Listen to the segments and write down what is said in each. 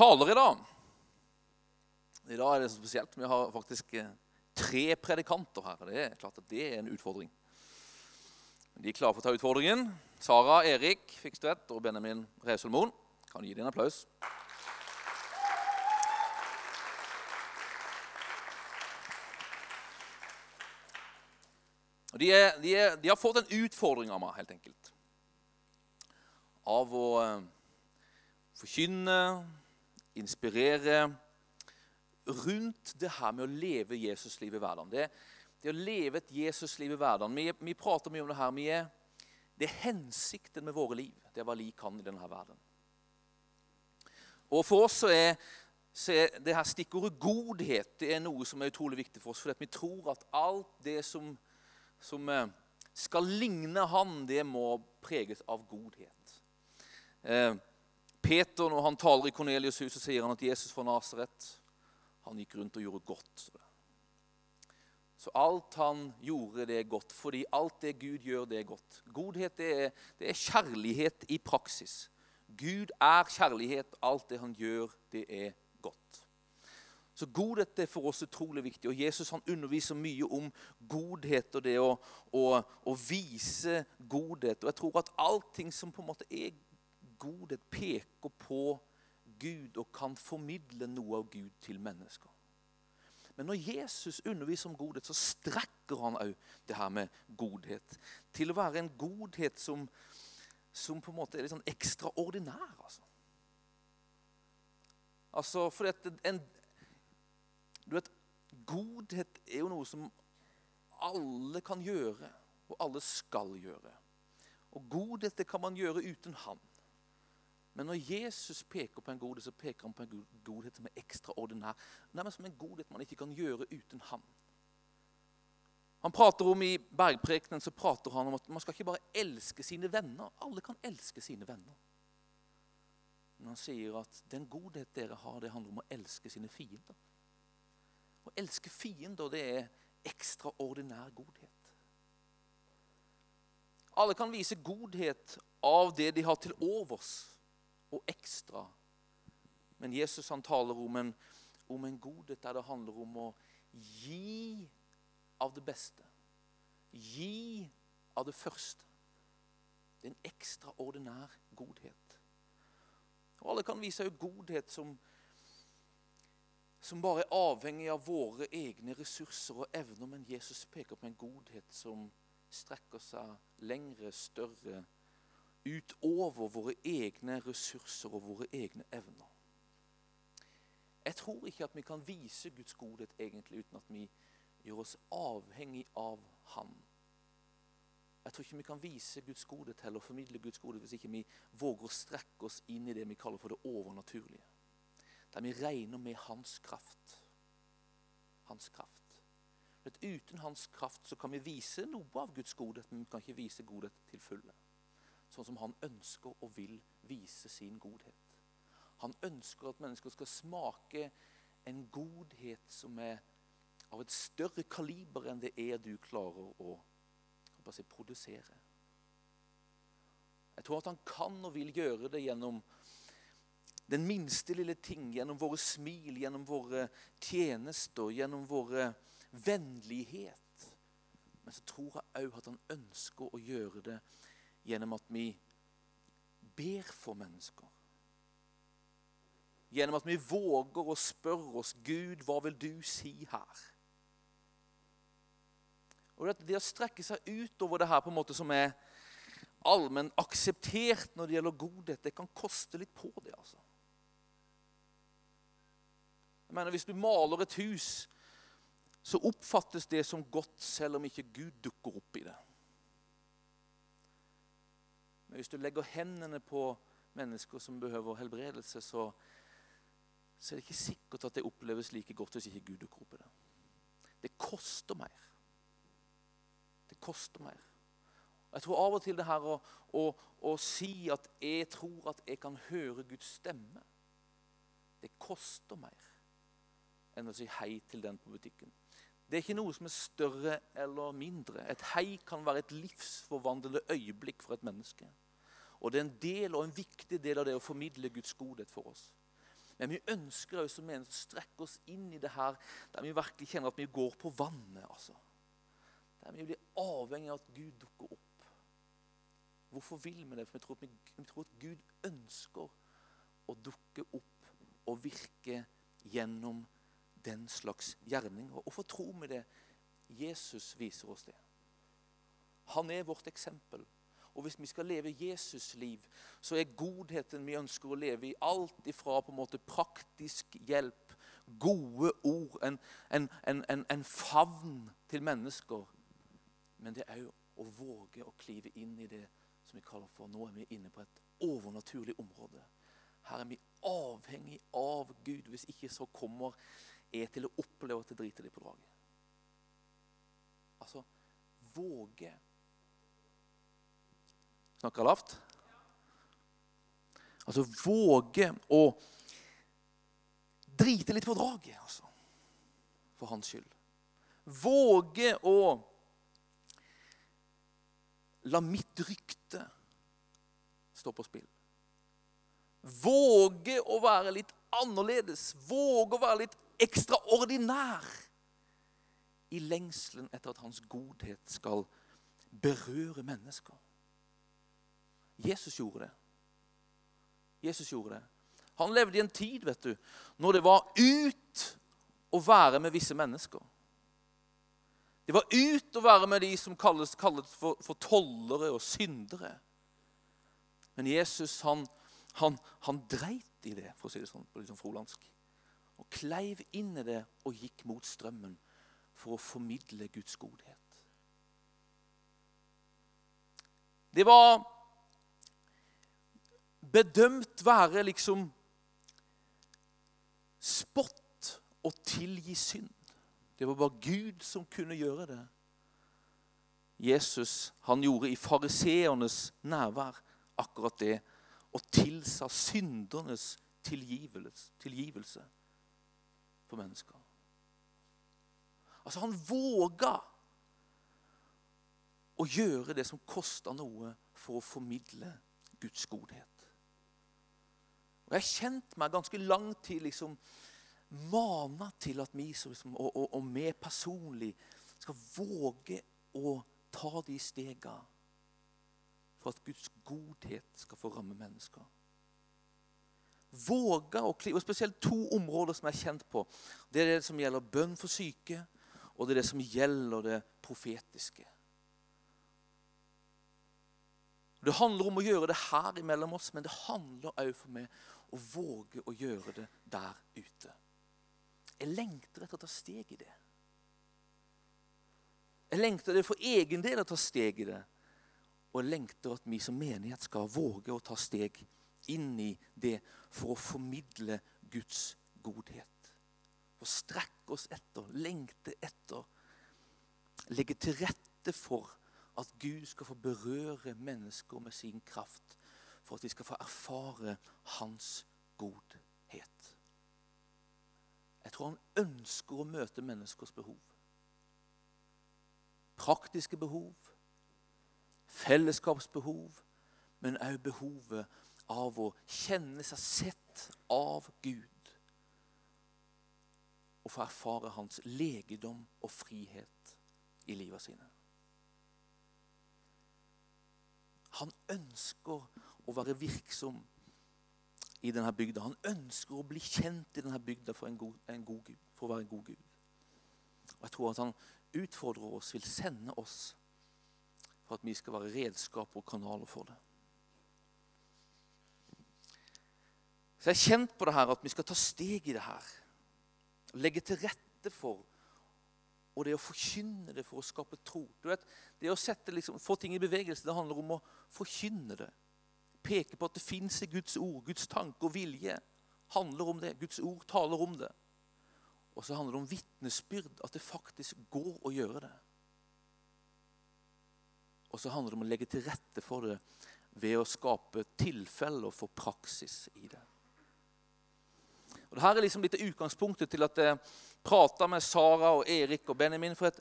taler i dag. I dag er det spesielt. Vi har faktisk eh, tre predikanter her. og Det er klart at det er en utfordring. De er klare for å ta utfordringen. Sara Erik Fikstvedt og Benjamin Resolmoen. Kan gi dem en applaus. De, er, de, er, de, har fått en utfordring av meg, helt enkelt. Av å eh, forkynne, inspirere rundt det her med å leve Jesuslivet i hverdagen. Det, det, å leve et Jesusliv i hverdagen. Vi, vi, prater mye om det her. Er, det er hensikten med våre liv. Det er hva vi kan i denne verden. Og For oss så er, så er det her stikkordet godhet det er noe som er utrolig viktig for oss. For vi tror at alt det som som eh, skal ligne han, det må preges av godhet. Eh, Peter, når han taler i Kornelius' hus, så sier han at Jesus fra Nasaret han gikk rundt og gjorde godt. Så alt han gjorde, det er godt, fordi alt det Gud gjør, det er godt. Godhet det er, det er kjærlighet i praksis. Gud er kjærlighet. Alt det han gjør, det er godt. Så godhet er for oss utrolig viktig. Og Jesus han underviser mye om godhet og det å, å, å vise godhet. Og jeg tror at allting som på en måte er godhet, peker på Gud og kan formidle noe av Gud til mennesker. Men når Jesus underviser om godhet, så strekker han òg det her med godhet til å være en godhet som, som på en måte er litt sånn ekstraordinær. Altså. Altså, for en, du vet, Godhet er jo noe som alle kan gjøre, og alle skal gjøre. Og godhet det kan man gjøre uten Han. Men når Jesus peker på en godhet, så peker han på en godhet som er ekstraordinær. Nærmest som en godhet man ikke kan gjøre uten ham. Han prater om I bergprekenen så prater han om at man skal ikke bare elske sine venner. Alle kan elske sine venner. Men han sier at den godhet dere har, det handler om å elske sine fiender. Å elske fiender, det er ekstraordinær godhet. Alle kan vise godhet av det de har til overs, og ekstra. Men Jesus han taler om en, om en godhet der det handler om å gi av det beste. Gi av det første. Det er en ekstraordinær godhet. Og Alle kan vise godhet som som bare er avhengig av våre egne ressurser og evner, men Jesus peker på en godhet som strekker seg lengre, større, utover våre egne ressurser og våre egne evner. Jeg tror ikke at vi kan vise Guds godhet egentlig uten at vi gjør oss avhengig av Han. Jeg tror ikke vi kan vise Guds godhet heller, formidle Guds godhet hvis ikke vi våger å strekke oss inn i det vi kaller for det overnaturlige der vi regner med hans kraft. Hans kraft. Men uten hans kraft så kan vi vise noe av Guds godhet, men vi kan ikke vise godhet til fulle. Sånn som han ønsker og vil vise sin godhet. Han ønsker at mennesker skal smake en godhet som er av et større kaliber enn det er du klarer å si, produsere. Jeg tror at han kan og vil gjøre det gjennom den minste lille ting, gjennom våre smil, gjennom våre tjenester, gjennom våre vennlighet. Men så tror jeg òg at han ønsker å gjøre det gjennom at vi ber for mennesker. Gjennom at vi våger å spørre oss Gud, hva vil du si her? Og Det å strekke seg utover det her på en måte som er allmenn akseptert når det gjelder godhet, det kan koste litt på det. altså. Jeg mener, Hvis du maler et hus, så oppfattes det som godt selv om ikke Gud dukker opp i det. Men hvis du legger hendene på mennesker som behøver helbredelse, så, så er det ikke sikkert at det oppleves like godt hvis ikke Gud dukker opp i det. Det koster mer. Det koster mer. Jeg tror av og til det her å, å, å si at jeg tror at jeg kan høre Guds stemme, det koster mer enn å si hei til den på butikken. Det er ikke noe som er større eller mindre. Et hei kan være et livsforvandlende øyeblikk for et menneske. Og det er en del og en viktig del av det å formidle Guds godhet for oss. Men vi ønsker også å strekke oss inn i det her der vi virkelig kjenner at vi går på vannet. altså. Der vi blir avhengig av at Gud dukker opp. Hvorfor vil vi det? For vi tror, vi, vi tror at Gud ønsker å dukke opp og virke gjennom den slags gjerninger. Hvorfor tror vi det? Jesus viser oss det. Han er vårt eksempel. Og hvis vi skal leve Jesus liv, så er godheten vi ønsker å leve i, alt ifra på en måte praktisk hjelp, gode ord, en, en, en, en favn til mennesker. Men det er òg å våge å klive inn i det som vi kaller for Nå er vi inne på et overnaturlig område. Her er vi avhengig av Gud. Hvis ikke så kommer jeg til å oppleve at det driter litt på draget. Altså våge Snakker lavt? Altså våge å drite litt på draget, altså. For hans skyld. Våge å la mitt rykte stå på spill. Våge å være litt annerledes. Våge å være litt ekstraordinær i lengselen etter at hans godhet skal berøre mennesker. Jesus gjorde det. Jesus gjorde det. Han levde i en tid vet du, når det var ut å være med visse mennesker. Det var ut å være med de som kalles, kalles for, for, tollere og syndere. Men Jesus han, han, han dreit i det, for å si det sånn på liksom frolandsk. Og kleiv inn i det og gikk mot strømmen for å formidle Guds godhet. Det var bedømt være liksom spott å tilgi synd. Det var bare Gud som kunne gjøre det. Jesus han gjorde i fariseernes nærvær akkurat det. Og tilsa syndernes tilgivelse, for mennesker. Altså Han våga å gjøre det som kosta noe for å formidle Guds godhet. Og Jeg har kjent meg ganske lang tid liksom mana til at vi liksom, og, og, og vi personlig skal våge å ta de stegene for at Guds godhet skal få ramme mennesker. Våge å klive, og Spesielt to områder som jeg er kjent på. Det er det som gjelder bønn for syke, og det er det som gjelder det profetiske. Det handler om å gjøre det her imellom oss, men det handler òg for meg å våge å gjøre det der ute. Jeg lengter etter å ta steg i det. Jeg lengter det for egen del å ta steg i det. Og jeg lengter at vi som menighet skal våge å ta steg i det for å formidle Guds godhet. Å strekke oss etter, lengte etter, legge til rette for at Gud skal få berøre mennesker med sin kraft for at vi skal få erfare hans godhet. Jeg tror han ønsker å møte menneskers behov. Praktiske behov, fellesskapsbehov, men òg behovet av å kjenne seg sett av Gud. Og få erfare hans legedom og frihet i livet sine. Han ønsker å være virksom i denne bygda. Han ønsker å bli kjent i denne bygda for, god, god for å være en god Gud. Og Jeg tror at han utfordrer oss, vil sende oss for at vi skal være redskaper og kanaler for det. Så Jeg har kjent på det her at vi skal ta steg i det her. Legge til rette for og det å forkynne det for å skape tro. Du vet, Det å sette, liksom, få ting i bevegelse det handler om å forkynne det Peke på at det fins i Guds ord. Guds tanke og vilje handler om det. Guds ord taler om det. Og så handler det om vitnesbyrd, at det faktisk går å gjøre det. Og så handler det om å legge til rette for det ved å skape tilfeller for praksis i det. Og det her er liksom litt utgangspunktet til at jeg prater med Sara og Erik og Benjamin. For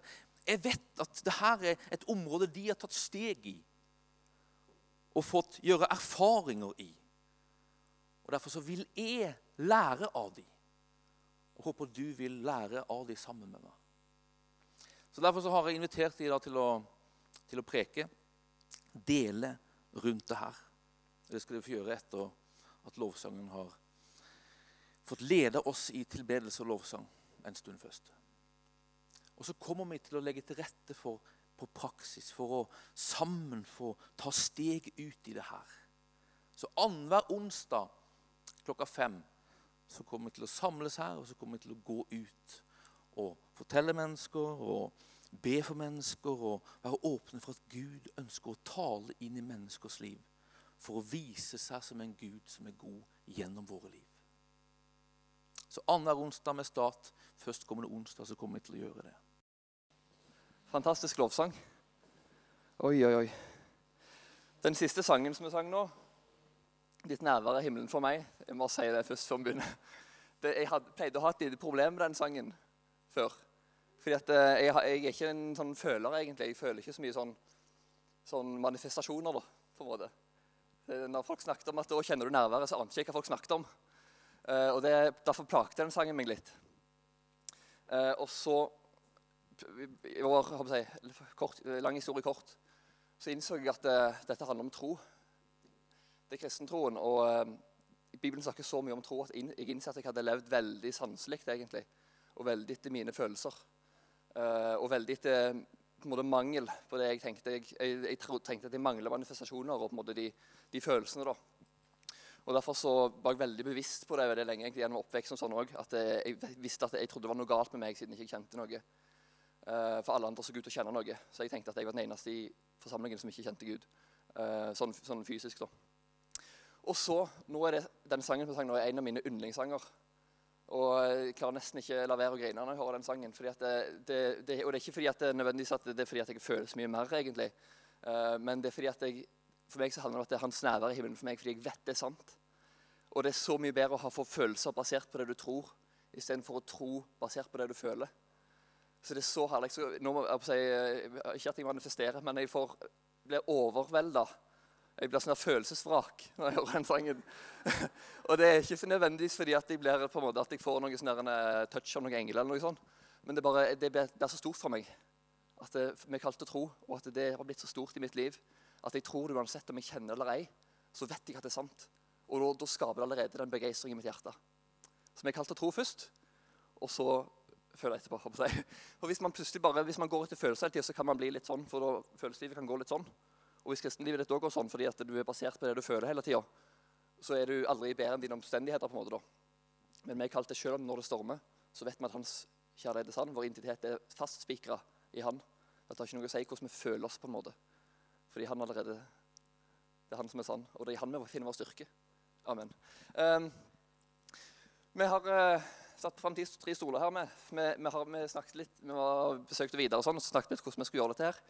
jeg vet at dette er et område de har tatt steg i og fått gjøre erfaringer i. Og Derfor så vil jeg lære av dem. Og håper du vil lære av dem sammen med meg. Så Derfor så har jeg invitert dem til, til, å preke, dele rundt det her. Det skal de få gjøre etter at lovsangen har fått lede oss i tilbedelse og lovsang en stund først. Og så kommer vi til å legge til rette for på praksis for å sammen få ta steg ut i det her. Så annenhver onsdag klokka fem så kommer vi til å samles her og så kommer vi til å gå ut og fortelle mennesker og be for mennesker og være åpne for at Gud ønsker å tale inn i menneskers liv for å vise seg som en Gud som er god gjennom våre liv. Så annenhver onsdag med start. Førstkommende onsdag så kommer vi til å gjøre det. Fantastisk lovsang. Oi, oi, oi. Den siste sangen som vi sang nå, 'Ditt nærvær er himmelen for meg', jeg må si det først før vi begynner. Det, jeg had, pleide å ha et lite problem med den sangen før. Fordi at eh, jeg, jeg, er ikke en sånn føler, egentlig. Jeg føler ikke så mye sånn, sånn manifestasjoner, da, på en måte. Når folk snakket om at 'da kjenner du nærværet', så ante jeg ikke hva folk snakket om. Uh, og det, Derfor plagte den sangen meg litt. Uh, og så i år, jeg, kort, lang historie kort, så innså jeg at uh, dette handler om tro. Det er kristentroen. Og Bibelen snakker så mye om tro at jeg innså at jeg hadde levd veldig sanselig egentlig. Og veldig etter mine følelser. Og veldig etter på en måte, mangel på det jeg tenkte. Jeg, jeg, jeg tenkte at jeg mangler manifestasjoner og på en måte de, de følelsene. da. Og Derfor så var jeg veldig bevisst på det veldig lenge egentlig, gjennom oppveksten. sånn også, at jeg, jeg visste at jeg trodde det var noe galt med meg siden jeg ikke kjente noe. Uh, for alle andre så ut til å kjenne noe. Så jeg tenkte at jeg var den eneste i forsamlingen som ikke kjente Gud. Uh, sånn, sånn, fysisk, da. Og så, nå er det, Den sangen som sang nå er en av mine yndlingssanger. Og jeg klarer nesten ikke la være å grine når jeg hører den sangen. Det, det, det, og det er ikke fordi at det er nødvendigvis at det er fordi at jeg føler så mye mer, egentlig. Uh, men det er fordi at jeg, for meg så handler det om at det er hans nærvær i himmelen for meg, fordi jeg vet det er sant. Og det er så mye bedre å ha få følelser basert på det du tror, istedenfor å tro basert på det du føler. Så det er så herlig. Så nå må jeg si, eh, Ikke at jeg manifesterer, men jeg får, blir overvelda. Jeg blir sånn følelsesvrak når jeg hører den sangen. og det er ikke nødvendigvis fordi at jeg, blir, på en måte, at jeg får noen sånne eh, touch av noen engler. eller noe sånt. Men det, bare, det blir, så stort for meg at det, vi kalte tro, og at det har blitt så stort i mitt liv at jeg tror det uansett om jeg kjenner eller ei, så vet jeg at det er sant. Og da, da skaper det allerede den begeistringen i mitt hjerte. Så vi kalte tro først, og så føler jeg etterpå. For hvis man plutselig bare, hvis man går etter følelser hele tida, så kan man bli litt sånn. For da følelseslivet kan gå litt sånn. Og hvis kristenlivet ditt òg går sånn fordi at du er basert på det du føler hele tida, så er du aldri bedre enn dine omstendigheter. på en måte da. Men vi kalte kalt det selv om når det stormer, så vet vi at hans kjærlighet er sann. Vår identitet er fastspikra i han. Det har ikke noe å si hvordan vi føler oss. på en måte. Fordi han allerede, det er han som er sann, og det er han vi finner vår styrke. Amen. Um, vi har... Uh, satt fram tre stoler her. Med. Vi, vi, har vi snakket litt, vi har besøkt videre og sånn, og snakket litt hvordan vi skulle gjøre dette her.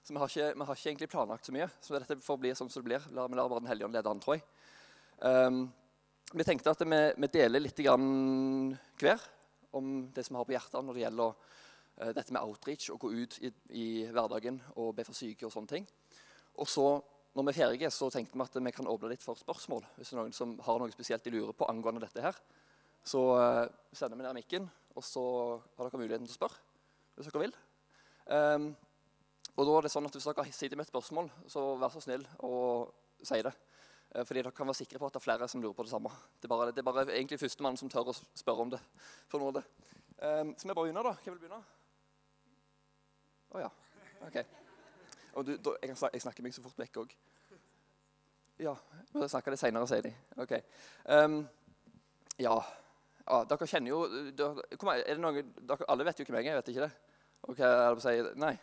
Så vi har, ikke, vi har ikke egentlig planlagt så mye. Så dette får bli sånn som det blir. Vi lar bare Den hellige ånd lede an, tror jeg. Um, vi tenkte at vi, vi deler litt hver om det som vi har på hjertet når det gjelder uh, dette med outreach, å gå ut i, i, hverdagen og be for syke og sånne ting. Og så, når vi er ferdige, så tenkte vi at vi kan åpne litt for spørsmål. Hvis det er noen som har noe spesielt de lurer på angående dette her. Så uh, sender vi ned mikken, og så har dere muligheten til å spørre hvis dere vil. Um, og da er det sånn at Hvis dere sitter med et spørsmål, så vær så snill og si det. Uh, fordi dere kan være sikre på at det er flere som lurer på det samme. Det er bare, det er bare egentlig førstemann som tør å spørre om det. for noe. Um, så vi bare begynner, da. Hvem vil begynne? Å oh, ja. OK. Du, da, jeg, jeg, snakker meg så fort vekk òg. Ja. Vi snakker det seinere, sier de. OK. Um, ja. Ja, dere kjenner jo dere, er det noen, dere, Alle vet jo hvem jeg er, vet ikke det? Ok, jeg si, Nei?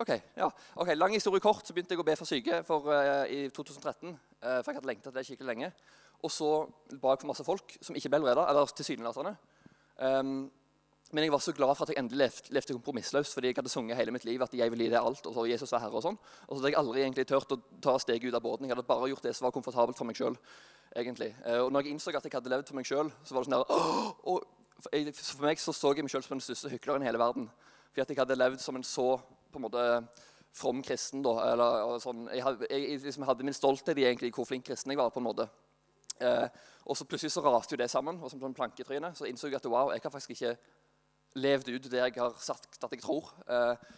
Ok, ja. Ok, Lang historie kort, så begynte jeg å be for syke for, uh, i 2013. Uh, eh, for jeg hadde lengta til det skikkelig lenge. Og så ba jeg for masse folk som ikke ble helbreda, eller tilsynelatende. Um, men jeg var så glad for at jeg endelig levde, levde kompromissløst. fordi jeg hadde sunget hele mitt liv at jeg ville gi det alt. Og så Jesus var herre og sånn. Og så hadde jeg aldri egentlig turt å ta steget ut av båten. Jeg hadde bare gjort det som var komfortabelt for meg sjøl. Eh, og når jeg innså at jeg hadde levd for meg sjøl, så var det sånn der, For meg så, så jeg meg sjøl som den største hykleren i hele verden. Fordi at jeg hadde levd som en så på en måte from kristen. da, eller sånn, Jeg, hadde, jeg liksom hadde min stolthet i egentlig hvor flink kristen jeg var. på en måte. Eh, Og så plutselig så raste jo det sammen. og som sånn planketryne, Så innså jeg at wow, jeg har faktisk ikke levd ut det jeg har sagt at jeg tror. Eh,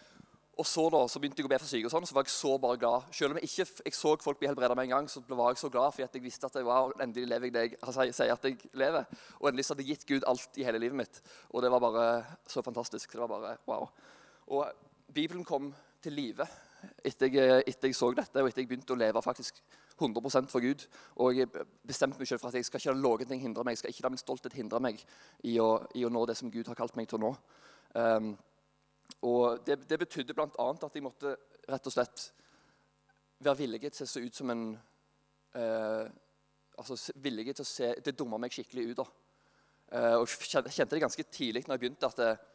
og så da, så begynte jeg å be for syke, og sånn, så var jeg så bare glad. Selv om jeg ikke jeg så folk bli helbreda med en gang, så var jeg så glad fordi jeg visste at jeg, var, endelig lever jeg det jeg altså, sier at jeg lever. Og endelig så hadde jeg gitt Gud alt i hele livet mitt. Og det var bare så fantastisk. Det var bare wow. Og Bibelen kom til live etter, etter jeg, så dette, og etter jeg begynte å leve faktisk 100% for Gud. Og jeg bestemte meg selv for at jeg skal ikke la noen ting hindre meg. Jeg skal ikke la min stolthet hindre meg i å, i å nå det som Gud har kalt meg til å nå. Um, og det, det betydde bl.a. at jeg måtte rett og slett være villig til å se ut som en uh, altså villig til å se Det dumma meg skikkelig ut. da. Uh, og kjente det ganske tidlig når jeg begynte, at det, eh,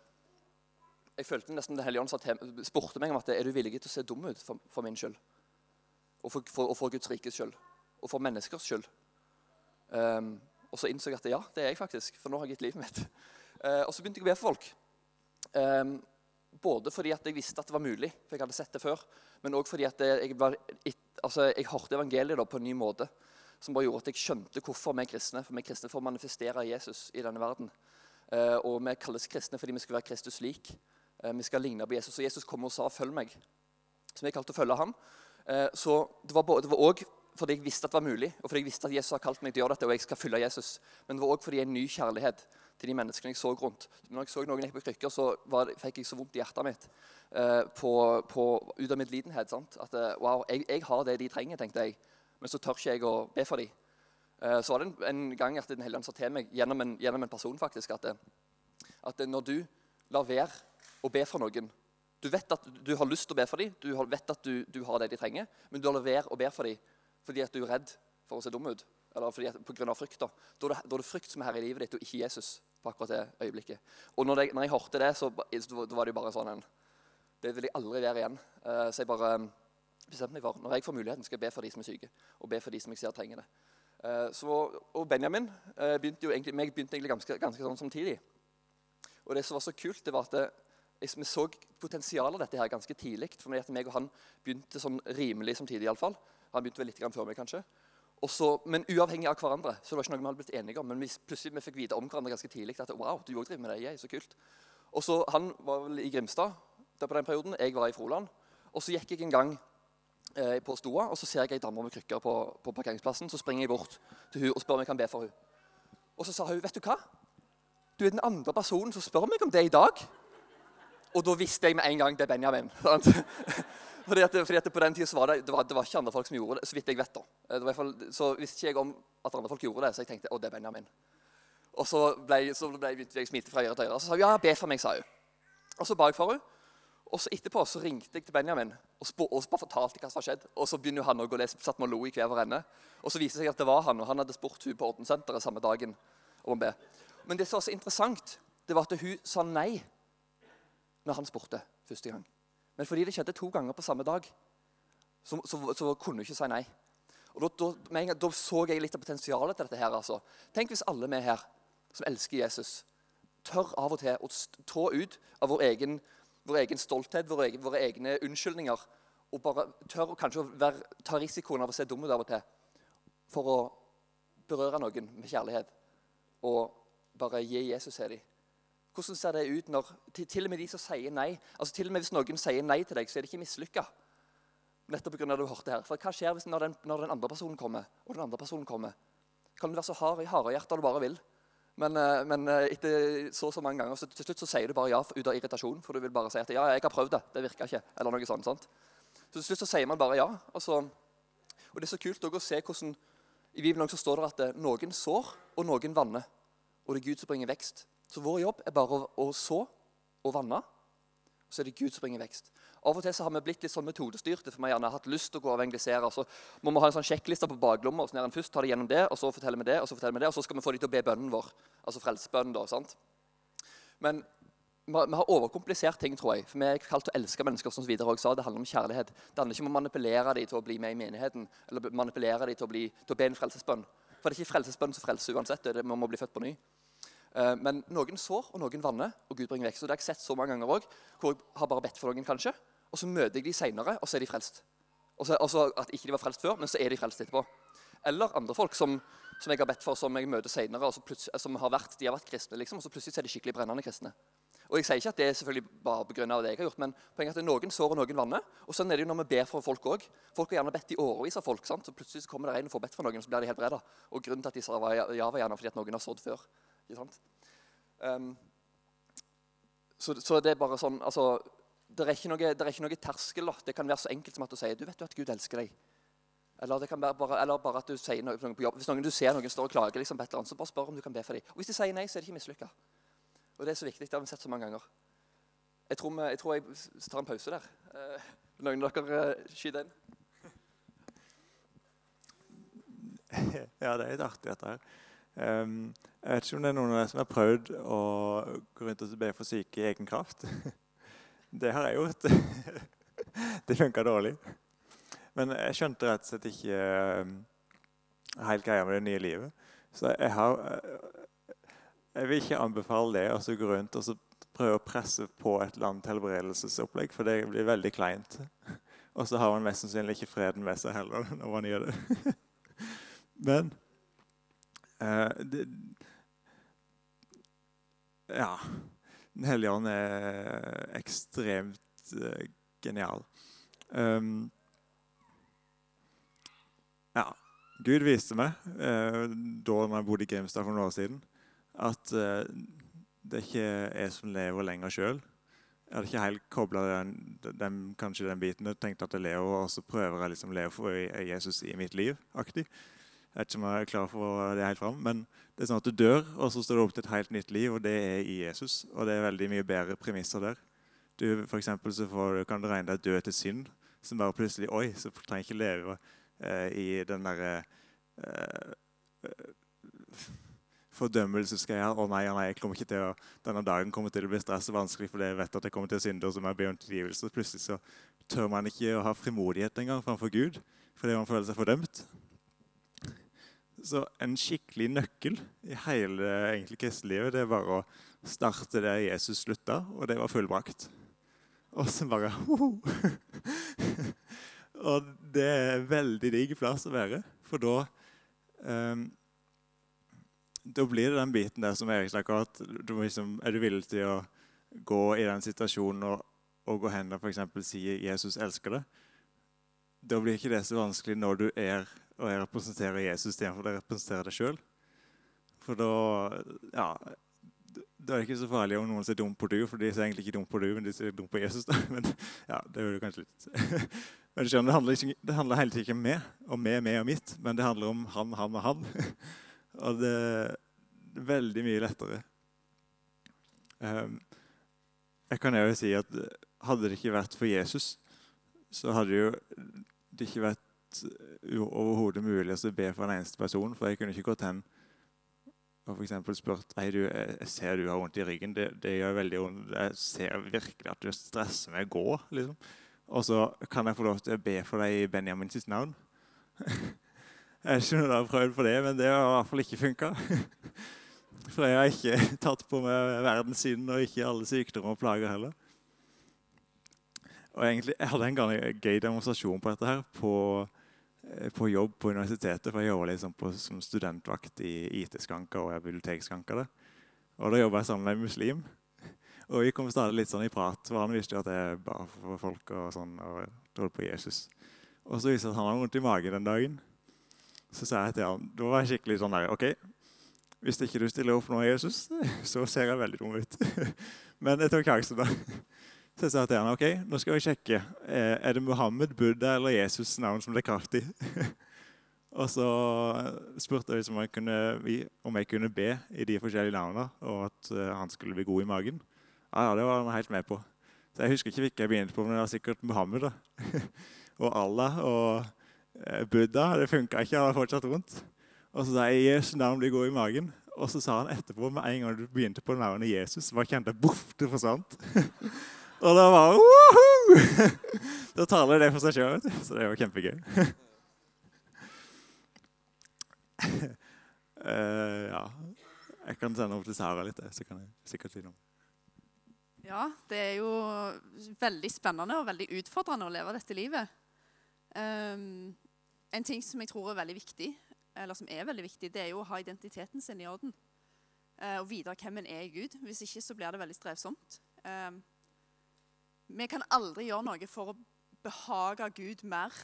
jeg følte nesten Den hellige ånd spurte meg om at er du villig til å se dum ut for, for min skyld. Og for, for, og for Guds rikes skyld. Og for menneskers skyld. Um, og så innså jeg at ja, det er jeg faktisk, for nå har jeg gitt livet mitt. Uh, og så begynte jeg å be for folk. Um, både fordi at jeg visste at det var mulig, for jeg hadde sett det før, men òg fordi at jeg, var, altså, jeg hørte evangeliet da, på en ny måte. Som bare gjorde at jeg skjønte hvorfor vi er kristne. For vi er kristne for å manifestere Jesus i denne verden. Uh, og vi kalles kristne fordi vi skal være Kristus lik. Eh, vi skal ligne på Jesus. Og Jesus kom og sa 'følg meg'. Så vi kalte å følge ham. Eh, så det var òg fordi jeg visste at det var mulig, og fordi jeg visste at Jesus har kalt meg til å gjøre dette, og jeg skal følge Jesus. Men det var òg fordi en ny kjærlighet til de menneskene jeg så rundt. Når jeg så noen gikk på krykker, så det, fikk jeg så vondt i hjertet mitt. Uh, på, på, ut av medlidenhet. Sant? At wow, jeg, jeg, har det de trenger, tenkte jeg. Men så tør ikke jeg å be for dem. Så var det en, en gang at Den hellige sa til meg gjennom en, gjennom en person faktisk, at, at, når du lar være å be for noen Du vet at du har lyst til å be for dem, du vet at du, du har det de trenger, men du lar være å be for dem fordi at du er redd for å se dum ut. Eller fordi at, på grunn av frykt. Da. Da, er det, frykt som er her i livet ditt, og ikke Jesus på akkurat det øyeblikket. Og når jeg, når jeg hørte det, så da var det jo bare sånn en Det vil jeg aldri være igjen. Uh, så jeg bare bestemte meg for når jeg får muligheten, skal jeg be for de som er syke, og be for de som jeg ser trenger det. Uh, så, og Benjamin uh, begynte jo egentlig, meg begynte egentlig ganske, ganske sånn samtidig. Og det som var så kult, det var at vi så potensialet av dette her ganske tidlig. For meg og han begynte sånn rimelig samtidig. I alle fall. Han begynte vel litt før meg, kanskje. Også, men uavhengig av hverandre. så det var ikke noe vi hadde blitt enige om, Men vi, plutselig vi fikk vite om hverandre ganske tidlig. at wow, du også driver med det, jeg, så kult. Og så Han var vel i Grimstad der på den perioden. Jeg var i Froland. Og så gikk jeg en gang eh, på stoa, og så ser jeg ei dame med krykker på, på, parkeringsplassen. Så springer jeg bort til hun og spør om jeg kan be for hun. Og så sa hun, 'Vet du hva? Du er den andre personen som spør meg om det i dag.' Og da visste jeg med en gang det er Benjamin. Fordi at, fordi at På den tida var det, det, var, det var ikke andre folk som gjorde det, så vidt jeg vet. da. Fall, så visste ikke jeg om at andre folk gjorde det, så jeg tenkte å, det er Benjamin. Og så, ble, så ble, begynte jeg å smite fra øre til øre. Så sa hun ja, be for meg, sa hun. Og så ba jeg for henne. Og så etterpå så ringte jeg til Benjamin og, spå, og bare fortalte hva som har skjedd. Og så begynner han å gå lese, satt med og lo i hver ende. Og så viste det seg at det var han, og han hadde spurt hun på Ordensenteret samme dagen om å be. Men det som var så interessant, det var at hun sa nei når han spurte første gang. Men fordi det skjedde to ganger på samme dag, så, så, så kunne hun ikke si nei. Og da, da, gang, da, så jeg litt av potensialet til dette. her. Altså. Tenk hvis alle vi her som elsker Jesus, tør av og til å trå ut av vår egen, vår egen stolthet, våre egne, våre egne, unnskyldninger, og bare tør kanskje å være, ta risikoen av å se dum ut av og til for å berøre noen med kjærlighet og bare gi Jesus til dem. Hvordan ser det ut når til, til, og med de som sier nei altså til og med Hvis noen sier nei til deg, så er det ikke mislykka. Nettopp pga. det du hørte her. For hva skjer hvis når den, når den, andre personen kommer? og den andre personen kommer? Kan du være så hard i harehjertet du bare vil? Men, eh, men, eh, etter så så mange ganger, så til slutt så sier du bare ja ut av irritasjon. For du vil bare si at ja, jeg har prøvd det. Det virka ikke. Eller noe sånt. sant? Så til slutt så sier man bare ja. Altså, og det er så kult å se hvordan I Bibelen så står det at eh, noen sår, og noen vanner. Og det er Gud som bringer vekst. Så vår jobb er bare å, å så og vanne. Og så er det Gud som bringer vekst. Av og til så har vi blitt litt sånn metodestyrte. for vi har hatt lyst til å gå og evangelisere. Så må vi ha en sånn sjekkliste på baklomma. og sånn Først tar det gjennom det, og så forteller vi det, og så forteller vi det, og så skal vi få dem til å be bønnen vår. Altså frelsebønnen, da, sant? Men vi har overkomplisert ting, tror jeg. For Vi er kalt til å elske mennesker. som videre også sa. Det handler om kjærlighet. Det handler ikke om å manipulere dem til å bli med i menigheten. Eller manipulere dem til å, bli, til å be en frelsesbønn. For det er ikke frelsesbønn som frelser uansett. Det er det, vi må bli født på ny. Eh, men noen sår, og noen vanner, og Gud bringer vekst. Og Det har jeg sett så mange ganger òg, hvor jeg har bare bedt for noen, kanskje, og så møter jeg de seinere, og så er de frelst. Altså at ikke de var frelst før, men så er de frelst etterpå. Eller andre folk som, som jeg har bedt for, som jeg møter senere, så som har vært, de har vært kristne, liksom, og så plutselig er de skikkelig brennende kristne. Og jeg sier ikke at det er selvfølgelig bare på grunn av det jeg har gjort, men poenget er at det er noen sår og noen vanner. Og sånn er det jo når vi ber for folk òg. Folk har gjerne bedt i årevis av folk. sant? Så plutselig kommer det en og får bedt for noen, så blir de helbreda. Og grunnen til at de sa ja, var gjerne fordi at noen har sådd før. Ikke sant? Um, så, så det er bare sånn altså, det er, ikke noe, er ikke noe terskel. Det kan være så enkelt som at du sier du vet jo at Gud elsker deg. Eller, det kan være bare, eller bare at du sier noe, på jobb. Hvis noen du ser noen står og klager, liksom, annet, så bare spør om du kan be for dem. Og hvis de sier nei, så er det ikke mislykka. Og det er så viktig. Det har vi sett så mange ganger. Jeg tror, vi, jeg, tror jeg tar en pause der. Uh, noen av dere uh, skyter inn? Ja, det er litt artig, dette her. Ehm, jeg vet ikke om det er noen av dere som har prøvd å gå rundt og be for syke i egen kraft. Det har jeg gjort. Det funka dårlig. Men jeg skjønte rett og slett ikke ehm, helt greia med det nye livet. Så jeg har eh, Jeg vil ikke anbefale det å så gå rundt og prøve å presse på et eller annet helbredelsesopplegg, for det blir veldig kleint. Og så har man mest sannsynlig ikke freden med seg heller når man gjør det. Men det, Ja. Den hellige ånd er ekstremt eh, genial. Um, ja. Gud viste meg eh, da jeg bodde i Grimstad for noen år siden, at eh, det ikke er jeg som lever lenger sjøl. Jeg hadde ikke helt kobla den, den, kanskje den biten. Jeg tenkte at jeg lever, og så prøver jeg liksom å leve for Jesus i mitt liv. aktig. Jeg vet ikke om jeg er klar for det helt fram, men det er sånn at du dør, og så står du opp til et helt nytt liv, og det er i Jesus. Og det er veldig mye bedre premisser der. Du, for så får, kan du regne deg død til synd, som bare plutselig Oi, så trenger jeg ikke leve eh, i den derre eh, eh, fordømmelsesgreia. Å nei, nei, jeg kommer ikke til å, denne dagen kommer til å bli stress og vanskelig fordi jeg vet at jeg kommer til å synde, og så må jeg be om tilgivelse. Plutselig så tør man ikke å ha frimodighet engang framfor Gud fordi man føler seg fordømt. Så en skikkelig nøkkel i hele egentlig kristelivet det var å starte der Jesus slutta, og det var fullbrakt. Og så bare ho -ho. Og det er veldig digg plass å være, for da um, Da blir det den biten der som Erik snakker om, du liksom, er du villig til å gå i den situasjonen og, og gå hen og f.eks. si 'Jesus elsker deg', da blir ikke det så vanskelig når du er og jeg representerer Jesus istedenfor å representere deg sjøl. For da ja, da er det ikke så farlig om noen ser dum på du, for de ser egentlig ikke dum på du, men de ser dum på Jesus. da. Men ja, det er jo kanskje litt Men du skjønner, det handler, ikke, det handler hele tiden ikke om meg og meg, meg og mitt, men det handler om han, han og han. Og det er veldig mye lettere. Um, jeg kan jo si at hadde det ikke vært for Jesus, så hadde jo det ikke vært overhodet mulig å be for en eneste person. For jeg kunne ikke gått hen og for spurt Hei, du, jeg ser du har vondt i ryggen. Det, det gjør veldig vondt. Jeg ser virkelig at du stresser med å gå. liksom. Og så kan jeg få lov til å be for deg i Benjamin sitt navn. Jeg er ikke noen har prøvd på det, men det har i hvert fall ikke funka. For jeg har ikke tatt på meg verdens synd og ikke alle sykdommer og plager heller. Og egentlig, Jeg hadde en gøy demonstrasjon på dette her på, eh, på jobb på universitetet. For jeg jobba liksom som studentvakt i IT-skranker og jeg er bibliotekskanka der. Og da jobba jeg sammen med en muslim. Og vi kom stadig litt sånn i prat, for han visste jo at jeg ba for folk og sånn, og trodde på Jesus. Og så viste det at han hadde vondt i magen den dagen. Så sa jeg til han, da var jeg skikkelig sånn der, ok, hvis ikke du stiller opp nå, Jesus, så ser jeg veldig dum ut. Men jeg tok sjansen da. Så jeg sa til han, ok, nå skal vi sjekke. Eh, Er det Muhammed, Buddha eller Jesus navn som er kraft i? og så spurte jeg om jeg, kunne, om jeg kunne be i de forskjellige navnene, og at eh, han skulle bli god i magen. Ja, ja, det var han helt med på. Så jeg husker ikke hvilken jeg begynte på, men det var sikkert Muhammed. da. og Allah og eh, Buddha. Det funka ikke, han har fortsatt vondt. Og så sa jeg Jesus Jesu navn blir god i magen. Og så sa han etterpå, med en gang du begynte på navnet Jesus, bare kjente jeg boff, det forsvant. og da var Woohoo! Da taler det for seg sjøl, så det var kjempegøy. Uh, ja. Jeg kan sende opp til Sara litt, så kan jeg sikkert si noe. Ja, det er jo veldig spennende og veldig utfordrende å leve dette livet. Um, en ting som jeg tror er veldig viktig, eller som er veldig viktig, det er jo å ha identiteten sin i orden. Uh, og vite hvem en er i Gud. Hvis ikke så blir det veldig strevsomt. Eh, vi kan aldri gjøre noe for å behage Gud mer,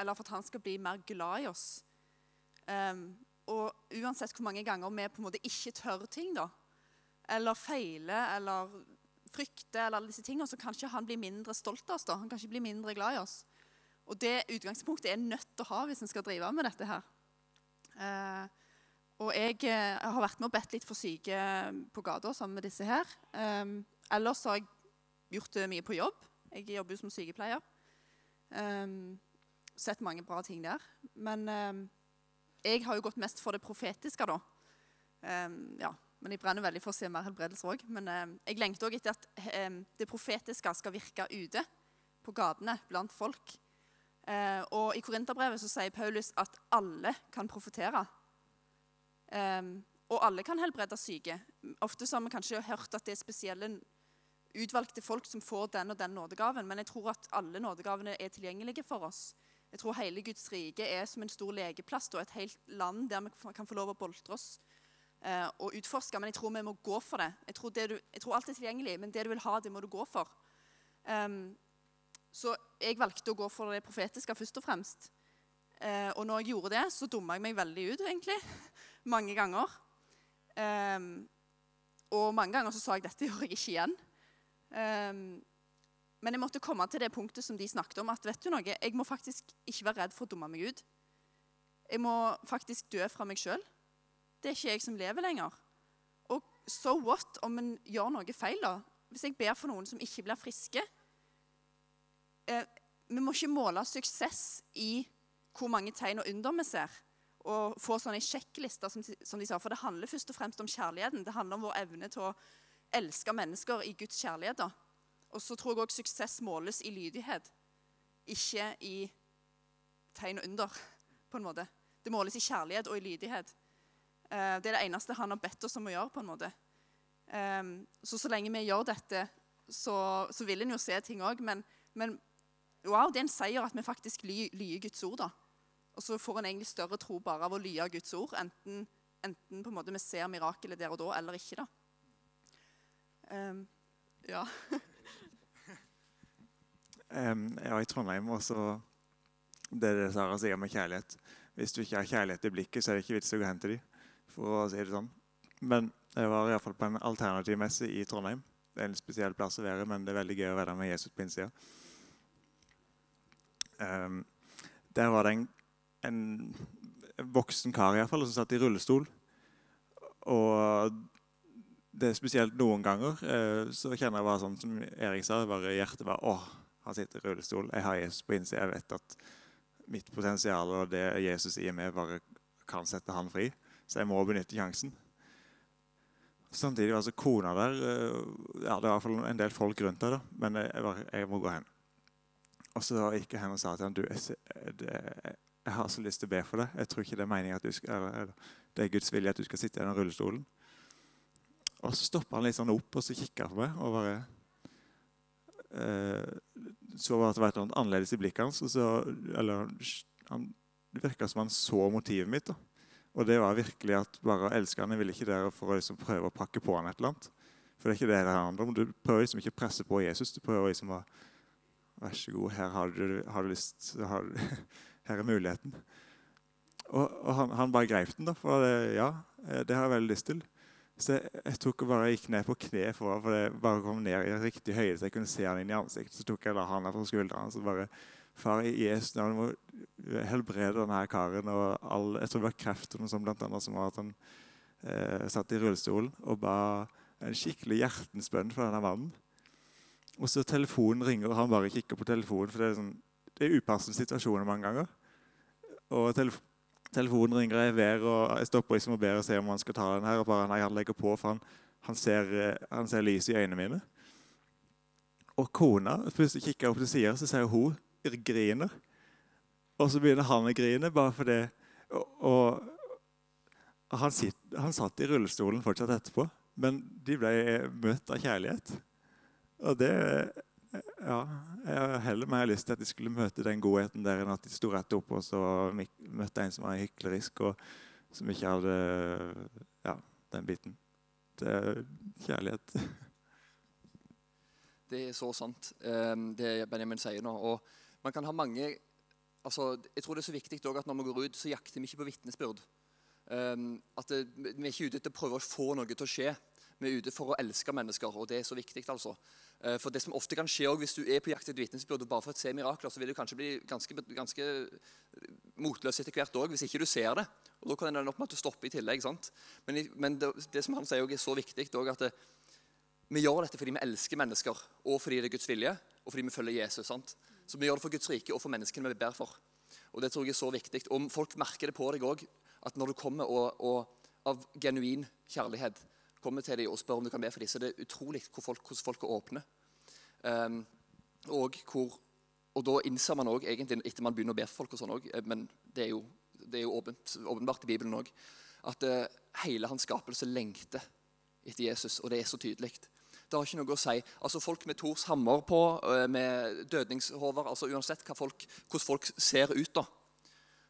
eller for at han skal bli mer glad i oss. Um, og uansett hvor mange ganger vi på en måte ikke tør ting, da, eller feiler eller frykter, eller alle disse tingene, så kan ikke han bli mindre stolt av oss. da. Han kan ikke bli mindre glad i oss. Og det utgangspunktet er nødt til å ha hvis en skal drive med dette her. Uh, og jeg jeg har vært med og bedt litt for syke på gata sammen med disse her. Um, ellers har jeg gjort det mye på jobb. Jeg jobber jo som sykepleier. Um, sett mange bra ting der. Men um, jeg har jo gått mest for det profetiske, da. Um, ja. Men jeg brenner veldig for å se mer helbredelse òg. Men eh, jeg lengter òg etter at eh, det profetiske skal virke ute på gatene blant folk. Uh, og I Korinterbrevet så sier Paulus at alle kan profetere. Um, og alle kan helbrede syke. Ofte så har vi kanskje hørt at det er spesielle utvalgte folk som får den og den nådegaven, men jeg tror at alle nådegavene er tilgjengelige for oss. Jeg tror hele Guds rike er som en stor legeplass og et helt land der vi kan få lov å boltre oss eh, og utforske. Men jeg tror vi må gå for det. Jeg tror, det du, jeg tror alt er tilgjengelig, men det du vil ha, det må du gå for. Um, så jeg valgte å gå for det profetiske først og fremst. Eh, og når jeg gjorde det, så dumma jeg meg veldig ut, egentlig. mange ganger. Um, og mange ganger så sa jeg dette gjør jeg ikke igjen. Um, men jeg måtte komme til det punktet som de snakket om, at vet du noe, jeg må faktisk ikke være redd for å dumme meg ut. Jeg må faktisk dø fra meg sjøl. Det er ikke jeg som lever lenger. Og so what om en gjør noe feil, da? Hvis jeg ber for noen som ikke blir friske, eh, Vi må ikke måle suksess i hvor mange tegn og under vi ser, og få sånne sjekklister, som, som de sa. For det handler først og fremst om kjærligheten. Det handler om vår evne til å elske mennesker i Guds kjærlighet. da. Og så tror jeg òg suksess måles i lydighet, ikke i tegn og under, på en måte. Det måles i kjærlighet og i lydighet. Eh, det er det eneste han har bedt oss om å gjøre. på en måte. Eh, så så lenge vi gjør dette, så, så vil en jo se ting òg. Men, men wow, det er en seier at vi faktisk ly, lyer Guds ord. da. Og så får en egentlig større tro bare av å lye Guds ord, enten, enten på en måte vi ser mirakelet der og da, eller ikke. da. Um, ja. Um, ja, i Trondheim også Det er det Sara sier med kjærlighet. Hvis du ikke har kjærlighet i blikket, så er det ikke vits i å gå hen til dem. For å si det sånn. Men jeg var i hvert fall på en alternativmesse i Trondheim. Det er en spesiell plass å være, men det er veldig gøy å være med Jesus på innsida. Um, der var det en, en voksen kar i hvert fall, som satt i rullestol. Og det er spesielt noen ganger eh, så kjenner jeg bare sånn som Erik sa, bare hjertet bare Å, han sitter i rullestol. Jeg har Jesus på innsida. Jeg vet at mitt potensial og det Jesus sier meg, bare kan sette han fri. Så jeg må benytte sjansen. Samtidig var altså kona der eh, ja, Det var i hvert fall en del folk rundt der, da, men jeg, bare, jeg må gå hen. Og så gikk jeg hen og sa til ham du, jeg, det, jeg, har så lyst til å be for deg. Jeg tror ikke det er meningen at du skal, eller, det er Guds vilje at du skal sitte i den rullestolen. Og så stoppa han litt sånn opp og så kikka på meg og bare eh, Så det var et eller annet annerledes i blikket hans. Så, eller, han, det virka som han så motivet mitt. da. Og det var virkelig at bare å elske han. Jeg ville ikke der for å liksom prøve å pakke på han et eller annet. For det er ikke det det handler om. Du prøver liksom ikke å presse på Jesus. Du prøver liksom å Vær så god, her har du, har du lyst har, Her er muligheten. Og, og han, han, bare greip den, da. For det, ja, det har jeg veldig lyst til. Så jeg, jeg tok og bare gikk ned på kne for, for det bare kom ned i riktig høyde, så jeg kunne se han inn i ansiktet. Så tok jeg da handa på skuldrene så bare Far, i Jesu navn må helbrede denne karen. og all, Jeg tror det var kreft og noe sånt, blant annet, som var at han eh, satt i rullestolen og ba en skikkelig hjertens for denne mannen. Og så telefonen ringer, og han bare kikker på telefonen. For det er, sånn, det er upassende situasjoner mange ganger. Og telef telefonen ringer, jeg ber, og jeg stopper liksom og ber og ser om han skal ta den her. Og bare nei, han legger på, for han, han ser, han ser lys i øynene mine. Og kona plutselig kikker opp til sida, så ser hun griner. Og så begynner han å grine, bare fordi Og, og han, sitt, han satt i rullestolen fortsatt etterpå, men de ble møtt av kjærlighet. Og det ja, jeg har heller mer lyst til at de skulle møte den godheten der, enn at de sto rett opp og så møtte en som var hyklerisk, og som ikke hadde ja, den biten. Det er kjærlighet. Det er så sant, eh, det Benjamin sier nå. Og man kan ha mange altså, Jeg tror det er så viktig at når vi går ut, så jakter vi ikke på vitnesbyrd. Eh, at Vi er ikke ute etter å prøve å få noe til å skje. Vi er ute for å elske mennesker, og det er så viktig. altså. Eh, For det som ofte kan skje Hvis du er på jakt etter vitnesbyrd og bare for å se mirakler, så vil du kanskje bli ganske, ganske motløs etter hvert òg, hvis ikke du ser det. Og Da kan det ende opp med at du stopper i tillegg. sant? Men, men det, det som han sier også er så viktig, også at det, vi gjør dette fordi vi elsker mennesker, og fordi det er Guds vilje, og fordi vi følger Jesus. sant? Så vi gjør det for Guds rike og for menneskene vi ber for. Og det tror jeg er så viktig. Og folk merker det på deg òg, at når du kommer og, og av genuin kjærlighet kommer til dem og spør om du kan be for dem, så er utrolig hvor folk, hvordan folk er åpne. Um, og, hvor, og da innser man òg, etter man begynner å be for folk, og sånn også, men det er jo, det er jo åpent, åpenbart i Bibelen òg, at uh, hele hans skapelse lengter etter Jesus, og det er så tydelig. Det har ikke noe å si. Altså Folk med Tors hammer på, eh, med dødningshover altså Uansett folk, hvordan folk ser ut, da,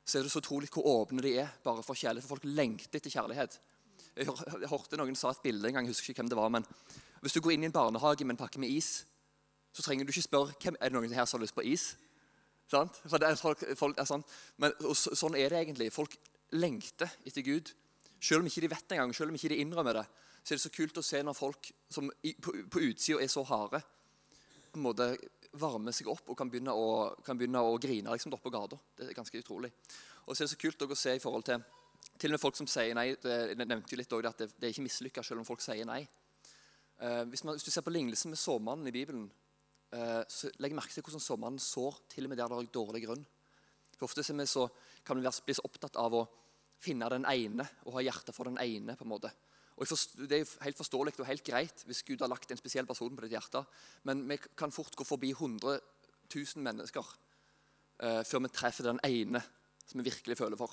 så er det så utrolig hvor åpne de er bare for kjærlighet. For folk lengter etter kjærlighet. Jeg, hør, jeg hørte noen sa et bilde en gang, jeg husker ikke hvem det var, men hvis du går inn i en barnehage med en pakke med is, så trenger du ikke spørre hvem er det noen her som har lyst på is. Sant? For det er folk, folk er sånn. Men så, sånn er det egentlig. Folk lengter etter Gud. Selv om ikke de vet det engang, selv om ikke de innrømmer det, så er det så kult å se når folk som på, på utsida er så harde, på en måte varmer seg opp og kan begynne å, kan begynne å grine liksom, oppe på gata. Det er ganske utrolig. Og så er det så kult å se i forhold til til og med folk som sier nei. Det, jeg nevnte jo litt også, at det, det er ikke mislykka selv om folk sier nei. Eh, hvis, man, hvis, du ser på lignelsen med såmannen i Bibelen, eh, så legg merke til hvordan såmannen sår til og med der det er dårlig grunn. For Ofte vi så kan vi bli så opptatt av å finne den ene og ha hjerte for den ene. på en måte. Og Det er helt forståelig og helt greit hvis Gud har lagt en spesiell person på ditt hjerte, men vi kan fort gå forbi 100 000 mennesker eh, før vi treffer den ene som vi virkelig føler for.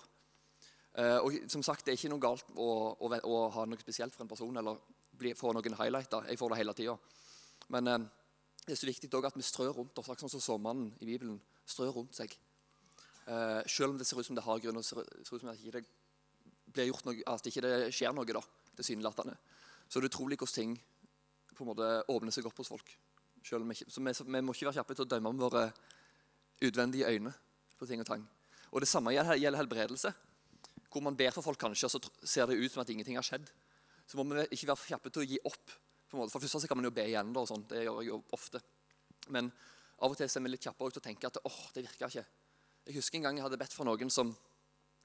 Eh, og som sagt, Det er ikke noe galt å, å, å ha noe spesielt for en person eller bli, få noen highlighter. Jeg får det hele tida. Men eh, det er så viktig at vi strør rundt oss, sånn som sommeren i Bibelen strør rundt seg. Eh, selv om det ser ut som det har grunn, og ser, ser ut som det ikke gjort noe, at det ikke skjer noe, da, tilsynelatende, så er det utrolig hvordan ting på en måte åpner seg opp hos folk. Selv om vi, så vi, vi må ikke være kjappe til å dømme om våre utvendige øyne på ting og tang. Og Det samme gjelder helbredelse hvor man ber for folk, kanskje, og så ser det ut som at ingenting har skjedd. Så må vi ikke være kjappe til å gi opp. på en måte. For først så kan man jo be igjen, da, og sånt. det gjør jeg jo ofte. Men av og til er vi litt kjappere til å tenke at åh, det virker ikke. Jeg husker en gang jeg hadde bedt for noen som,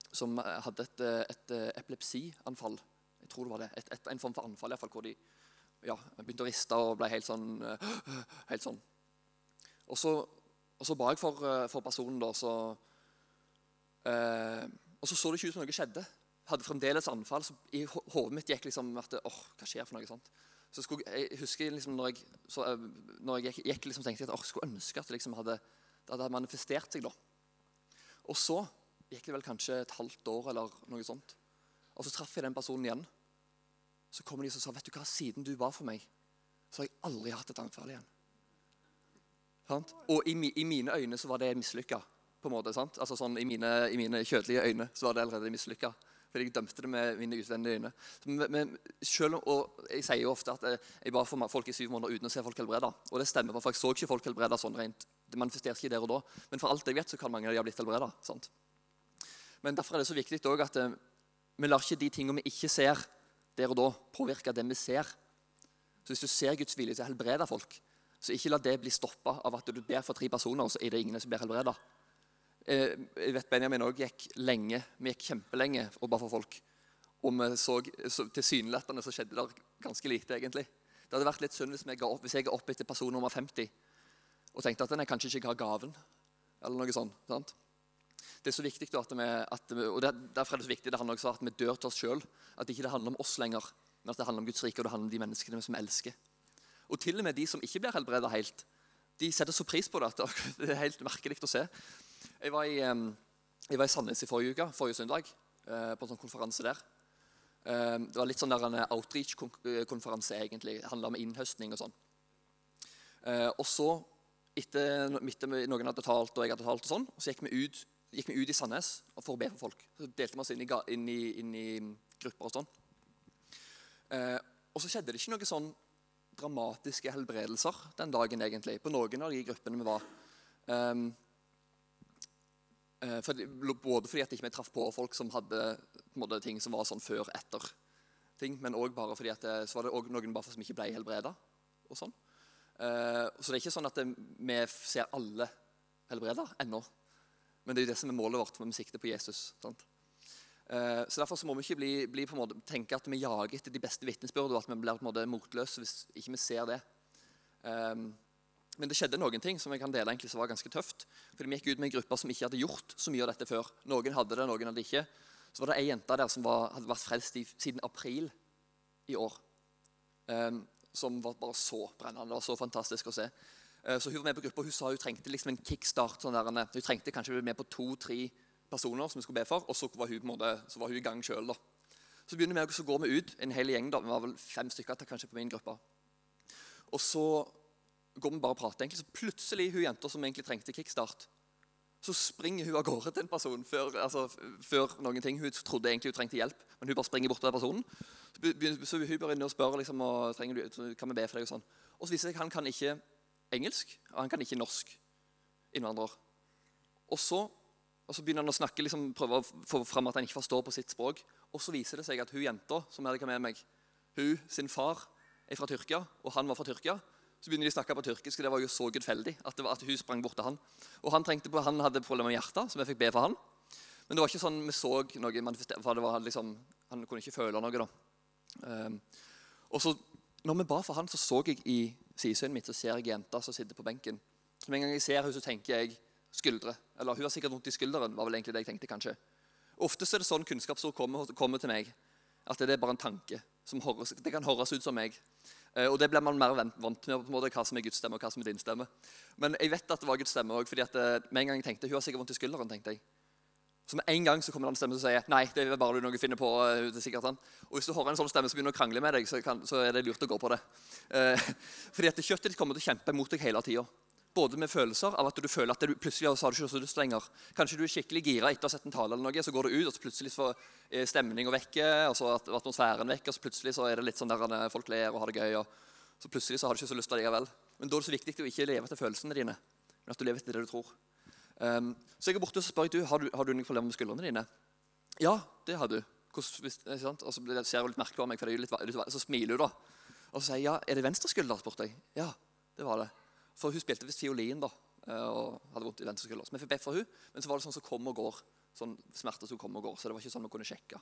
som hadde et, et, epilepsianfall. Jeg tror det var det. Et, et, en form for anfall, i hvert fall, hvor de ja, begynte å riste og ble helt sånn. Helt sånn. Og så, og så ba jeg for, for personen, da, så eh, og så så det ikke ut som noe skjedde. Jeg Hadde fremdeles anfall. så I hodet mitt gikk liksom at åh, hva skjer for noe sånt? Så skulle, jeg husker liksom når jeg, så, når jeg gikk, gikk liksom, tenkte jeg at åh, skulle ønske at det liksom hadde, det hadde manifestert seg. da. Og så gikk det vel kanskje et halvt år eller noe sånt. Og så traff jeg den personen igjen. Så kom de og sa vet du hva, siden du ba for meg, så har jeg aldri hatt et anfall igjen. Og i, i, mine øyne så var det mislykka. På en måte, sant? Altså sånn, I mine, i mine kjødelige øyne så var det allerede mislykka. Fordi jeg dømte det med mine utvendige øyne. Men, men selv, og Jeg sier jo ofte at jeg, bare ba for folk i syv måneder uten å se folk helbreda. Og det stemmer, for jeg så ikke folk helbreda sånn rent. Det manifesteres ikke der og da. Men for alt jeg vet, så kan mange av de ha blitt helbreda. Men derfor er det så viktig òg at eh, vi lar ikke de tingene vi ikke ser der og da, påvirke det vi ser. Så hvis du ser Guds vilje til å helbrede folk, så ikke la det bli stoppa av at du ber for tre personer, og så er det ingen som blir helbreda. Eh, jeg vet Benjamin òg gikk lenge, vi gikk kjempelenge og ba for folk. Og vi så, så tilsynelatende så skjedde det ganske lite, egentlig. Det hadde vært litt synd hvis, opp, hvis jeg er opp etter person nummer 50 og tenkte at jeg kanskje ikke har gaven. eller noe sånt. Sant? Det er så viktig at vi, at vi, og Derfor er det så viktig det handler også at vi dør til oss sjøl. At ikke det handler om oss lenger, men at det handler om Guds rike og det handler om de menneskene som vi elsker. Og til og med de som ikke blir helbreda helt, de setter så pris på det at det er helt merkelig å se. Jeg var i, jeg var i Sandnes i forrige uke, forrige søndag, eh, på en sånn konferanse der. Det var litt sånn der en outreach-konferanse, egentlig. Det handla om innhøstning og sånn. Og så etter, noen hadde talt, og jeg hadde talt, og sånn, så gikk vi ut, gikk vi ut i Sandnes for å be for folk. Så delte vi oss inn i, inn i, inn i grupper og sånn. Eh, og så skjedde det ikke noe sånn dramatiske helbredelser den dagen, egentlig, på noen av de gruppene vi var. Um, eh, for, både fordi at ikke vi traff på folk som hadde måte, ting som var sånn før-etter ting, men òg bare fordi at det, så var det også noen bare som ikke ble helbreda. Og sånn. Uh, så det er ikke sånn at det, vi ser alle helbreda ennå. Men det er jo det som er målet vårt med sikte på Jesus. sant? Eh, så Derfor så må vi ikke bli, bli måte, tenke at vi jager etter de beste vitnesbyrd, og at vi blir på en måte motløse hvis ikke vi ser det. Um, men det skjedde noen ting som jeg kan dele egentlig som var ganske tøft. Fordi Vi gikk ut med en gruppe som ikke hadde gjort så mye av dette før. Noen hadde det, noen hadde ikke. Så var det ei jente der som var, hadde vært frelst i, siden april i år. Um, som var bare så brennende. Det var så fantastisk å se. Uh, så Hun var med på gruppa, og hun sa hun trengte liksom en kickstart. Sånn der, hun trengte kanskje å bli med på to-tre personer som vi skulle be for, og så var hun, måte, så var hun i gang sjøl. Så begynner vi, så går vi ut, en hel gjeng. da, Vi var vel fem stykker kanskje på min gruppe. Og så går vi bare og prater. egentlig, Så plutselig hun jenta som egentlig trengte kickstart, så springer hun av gårde til en person før, altså, før noen ting. Hun trodde egentlig hun trengte hjelp, men hun bare springer bort til den personen. Så, begynner, så hun bare å og spør liksom, og, trenger du, kan vi be for deg. Og sånn. Og så viser det seg han kan ikke engelsk, og han kan ikke norsk. Innvandrer. Og så, og så begynner han å snakke, liksom, prøve å få fram at han ikke forstår på sitt språk. Og så viser det seg at hun jenta som jeg hadde med meg, hun sin far er fra Tyrkia, og han var fra Tyrkia. Så begynner de å snakke på tyrkisk, og det var jo så gudfeldig at, var at hun sprang bort til han. Og han, trengte på, han hadde problemer med hjertet, så vi fikk be for han. Men det var ikke sånn vi så noe for det var liksom, han kunne ikke føle noe. da. Um, og så, når vi ba for han, så så jeg i sidesynet mitt så ser jeg jenta som sitter på benken. Så Med en gang jeg ser henne, så tenker jeg skuldre. Eller hun har sikkert vondt i skulderen. var vel egentlig det jeg tenkte kanskje. Ofte er det sånn kunnskapsord kommer, kommer til meg, at det er bare en tanke. som høres, Det kan høres ut som meg. Eh, og det blir man mer vant med, på en måte, hva som er Guds stemme og hva som er din stemme. Men jeg vet at det var Guds stemme òg, fordi eh, med en gang jeg tenkte hun har sikkert vondt i skulderen. tenkte jeg. Så med en gang så kommer det en stemme som sier nei, det er bare du noe finner på. eh, det er sikkert han. Og hvis du hører en sånn stemme som begynner å krangle med deg, så, kan, så er det lurt å gå på det. Fordi at kjøttet ditt kommer til å kjempe mot deg hele tida. Både med følelser av at du føler at du plutselig har du ikke så lyst lenger. Kanskje du er skikkelig gira etter å ha sett en tale, eller noe, så går du ut, og så plutselig får stemninga vekke, og så er atmosfæren vekke, og så plutselig så er det litt sånn der eh, folk ler og har det gøy. og så plutselig så har du ikke så lyst likevel. Men da er det så viktig å ikke leve etter følelsene dine, men at du lever etter det du tror. Um, så jeg er borte og spør du, har du, har du noen problemer med skuldrene dine. Ja, det har du. Hvordan. Og så ser hun litt merkelig på meg, for det er litt, litt, så smiler hun da. Og så sier jeg ja, er det venstre skulder, spurte jeg. Ja, det var det. For hun spilte visst fiolin da, eh, og hadde vondt i venstre skulder. Så vi fikk bedt for hun, men så var det sånn som kom og går. Sånn smerter som kom og går, så det var ikke sånn vi kunne sjekke.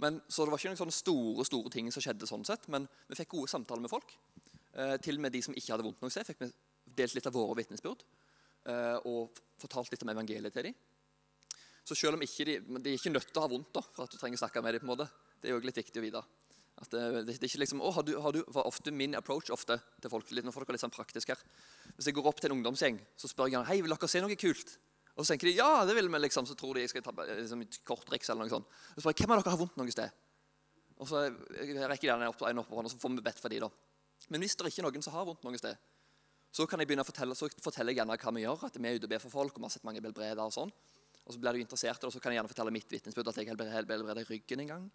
Men, så det var ikke noen sånne store store ting som skjedde, sånn sett, men vi fikk gode samtaler med folk. Eh, til og med de som ikke hadde vondt noe sted, fikk vi delt litt av våre vitnesbyrd. Eh, og fortalt litt om evangeliet til dem. Så selv om ikke de, de er ikke nødt til å ha vondt da, for at du trenger å snakke med dem, på en måte. det er jo litt viktig å vite. At det, det, det er ikke liksom, å, har du, har du, for ofte Min approach ofte til folk litt, får dere er litt sånn praktisk her. Hvis jeg går opp til en ungdomsgjeng, så spør jeg gjerne hei, vil dere se noe kult. Og så tenker de ja, det vil vi, liksom. Så tror de jeg skal ta liksom, et korttriks eller noe sånt. Og så spør jeg hvem av dere har vondt noe sted. Og så jeg rekker jeg opp, en opp på hånden, og så får vi bedt for de da. Men hvis det er ikke noen som har vondt noe sted, så kan jeg begynne å fortelle, så forteller jeg gjerne hva vi gjør. At vi er ute og ber for folk, og vi har sett mange helbreder og sånn. Og så blir du interessert, og så kan jeg gjerne fortelle mitt vitnesbyrd, at jeg helbreder ryggen en gang.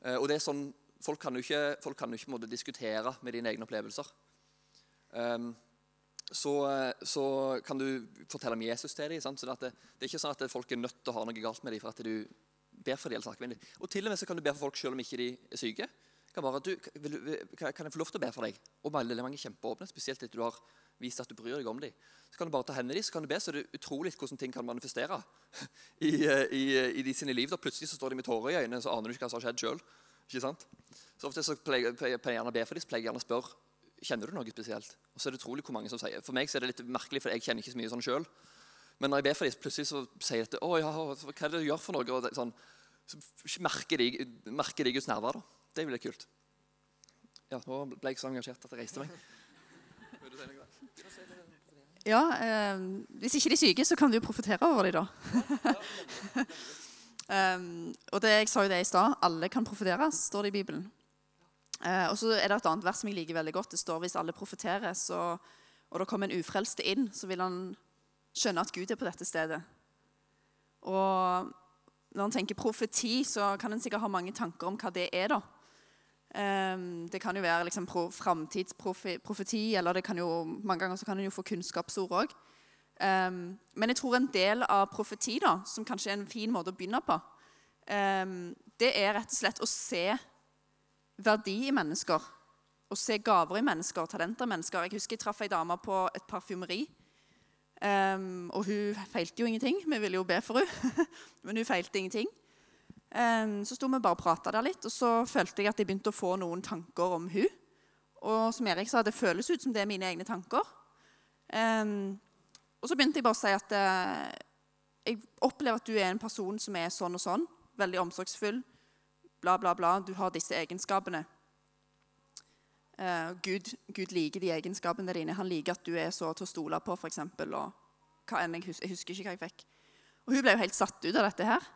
Eh, og det er sånn, Folk kan jo ikke, folk kan jo ikke måtte diskutere med dine egne opplevelser. Um, så, så, kan du fortelle om Jesus til dem. Så det, det, er ikke sånn at folk er nødt til å ha noe galt med dem for at du ber for dem eller snakker med. Og til og med så kan du be for folk selv om ikke de er syke. Kan, bare, du, vil, kan jeg få lov til å be for deg? Og veldig mange kjempeåpne, spesielt etter du har vist at du bryr deg om dem. Så kan du bare ta hendene deres, så kan du be, så det utrolig hvordan ting kan manifestere i, i, i de sine liv. Da plutselig så står de med tårer i øynene, så aner du ikke hva som har skjedd sjøl. Ikke sant? Så ofte så pleier jeg gjerne å be for dem, så pleier jeg gjerne å spørre kjenner du noe spesielt. Og så er det utrolig hvor mange som sier For meg så er det litt merkelig, for jeg kjenner ikke så mye sånn sjøl. Men når jeg ber for dem, plutselig så sier de å ja, hva er det du gjør for noe? Og det, sånn, så merker de, merker de Guds nærvær. da. Det blir kult. Ja, nå ble jeg så engasjert at jeg reiste meg. Ja, eh, Hvis ikke de er syke, så kan du jo profetere over dem, da. Um, og det, Jeg sa jo det i stad. Alle kan profeteres, står det i Bibelen. Uh, og så er det et annet vers som jeg liker veldig godt. Det står hvis alle profeterer, så og det kommer en ufrelste inn, så vil han skjønne at Gud er på dette stedet. Og når en tenker profeti, så kan en sikkert ha mange tanker om hva det er. da. Um, det kan jo være liksom framtidsprofeti, eller det kan jo, mange ganger så kan en jo få kunnskapsord òg. Um, men jeg tror en del av profeti, da, som kanskje er en fin måte å begynne på, um, det er rett og slett å se verdi i mennesker. Å se gaver i mennesker, talenter i mennesker. Jeg husker jeg traff ei dame på et parfymeri. Um, og hun feilte jo ingenting. Vi ville jo be for henne, men hun feilte ingenting. Så sto vi bare og prata der litt, og så følte jeg at jeg begynte å få noen tanker om hun. Og som Erik sa, det føles ut som det er mine egne tanker. Um, og så begynte jeg bare å si at eh, jeg opplever at du er en person som er sånn og sånn. Veldig omsorgsfull. Bla, bla, bla. Du har disse egenskapene. Eh, Gud, Gud, liker de egenskapene dine. Han liker at du er så til å stole på, f.eks. Og hva enn, jeg, husker, jeg husker ikke hva jeg fikk. Og Hun ble jo helt satt ut av dette her.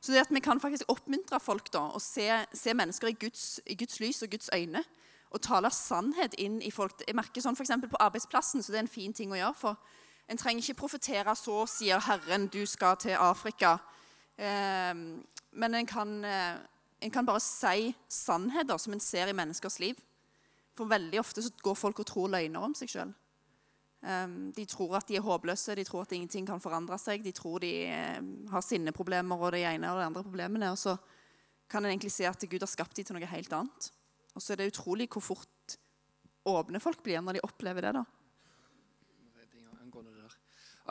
Så det at vi kan faktisk oppmuntre folk da, og se, se mennesker i Guds, i Guds, lys og Guds øyne, og tale sannhet inn i folk Jeg merker sånn for På arbeidsplassen så det er en fin ting å gjøre. for En trenger ikke profetere 'så sier Herren, du skal til Afrika'. Eh, men en kan, eh, en kan bare si sannheter som en ser i menneskers liv. For veldig ofte så går folk og tror løgner om seg sjøl. Um, de tror at de er håpløse, de tror at ingenting kan forandre seg. De tror de um, har sinneproblemer og det ene og det andre problemene. Og så kan en egentlig se at Gud har skapt dem til noe helt annet. Og så er det utrolig hvor fort åpne folk blir når de opplever det. da.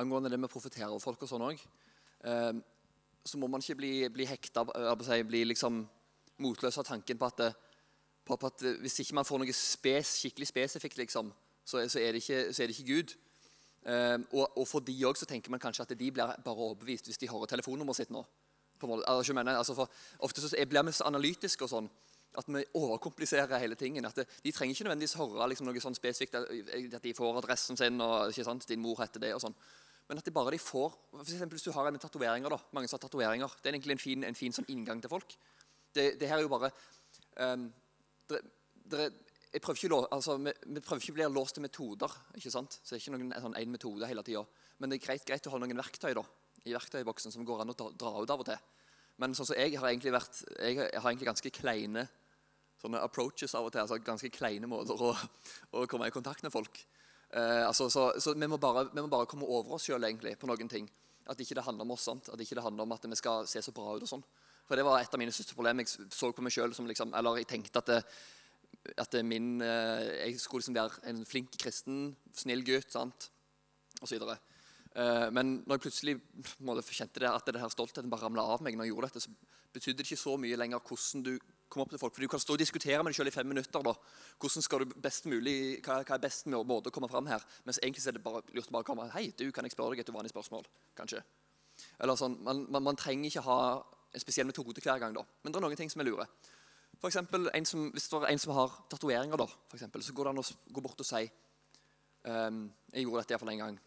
Angående det, med å profetere folk og sånn òg, um, så må man ikke bli, bli hekta, bli liksom motløs av tanken på at det, på at eh, hvis ikke man får noe spes, skikkelig spesifikt, liksom, så, så, er ikke, så, er det ikke, Gud. Um, og, og, for de òg tenker man kanskje at de blir bare overbevist hvis de hører telefonnummeret sitt nå. På måte, altså, mener, altså for, ofte så blir vi så analytiske og sånn at vi overkompliserer hele tingen. at det, De trenger ikke nødvendigvis høre liksom, noe sånn spesifikt, at de får adressen sin og ikke sant, din mor heter det og sånn. Men at det bare de får for eksempel, Hvis du har en med tatoveringer, da, mange som har tatoveringer, det er egentlig en fin, en fin sånn inngang til folk. Det, det her er jo bare um, dere, dere, prøver altså, vi, vi, prøver ikke å bli låst til metoder. ikke sant? Så det er ikke noen sånn, en metode hele tida. Men det er greit, greit, å ha noen verktøy da, i verktøyboksen som går an å dra, ut av og til. Men sånn som jeg har egentlig vært, jeg har egentlig ganske kleine sånne approaches av og til. altså Ganske kleine måter å, å komme i kontakt med folk. Eh, altså, så, så vi, må bare, vi, må bare, komme over oss sjøl på noen ting. At ikke det handler om oss. sant? At ikke det handler om at vi skal se så bra ut. og sånn. For det var et av mine største problemer. Jeg så på meg selv som liksom, eller jeg tenkte at, det, at min, eh, jeg skulle liksom være en flink kristen, snill gutt sant? og så videre. Eh, men når jeg plutselig kjente det, at det her stoltheten bare ramla av meg, når jeg gjorde dette, så betydde det ikke så mye lenger hvordan du kom opp til folk. For du kan stå og diskutere med deg selv i fem minutter. da. Hvordan skal du best mulig, Hva, hva er best måte å komme fram her? Mens egentlig er det bare lurt å komme Hei, du, kan jeg spørre deg et uvanlig spørsmål? Kanskje. Eller sånn, man, man, man trenger ikke ha en spesiell metode hver gang. da. Men det er noen ting som er lure. For eksempel, som, hvis det er en som har tatoveringer, for eksempel, så går det an å gå bort og si um, Jeg gjorde dette iallfall en gang.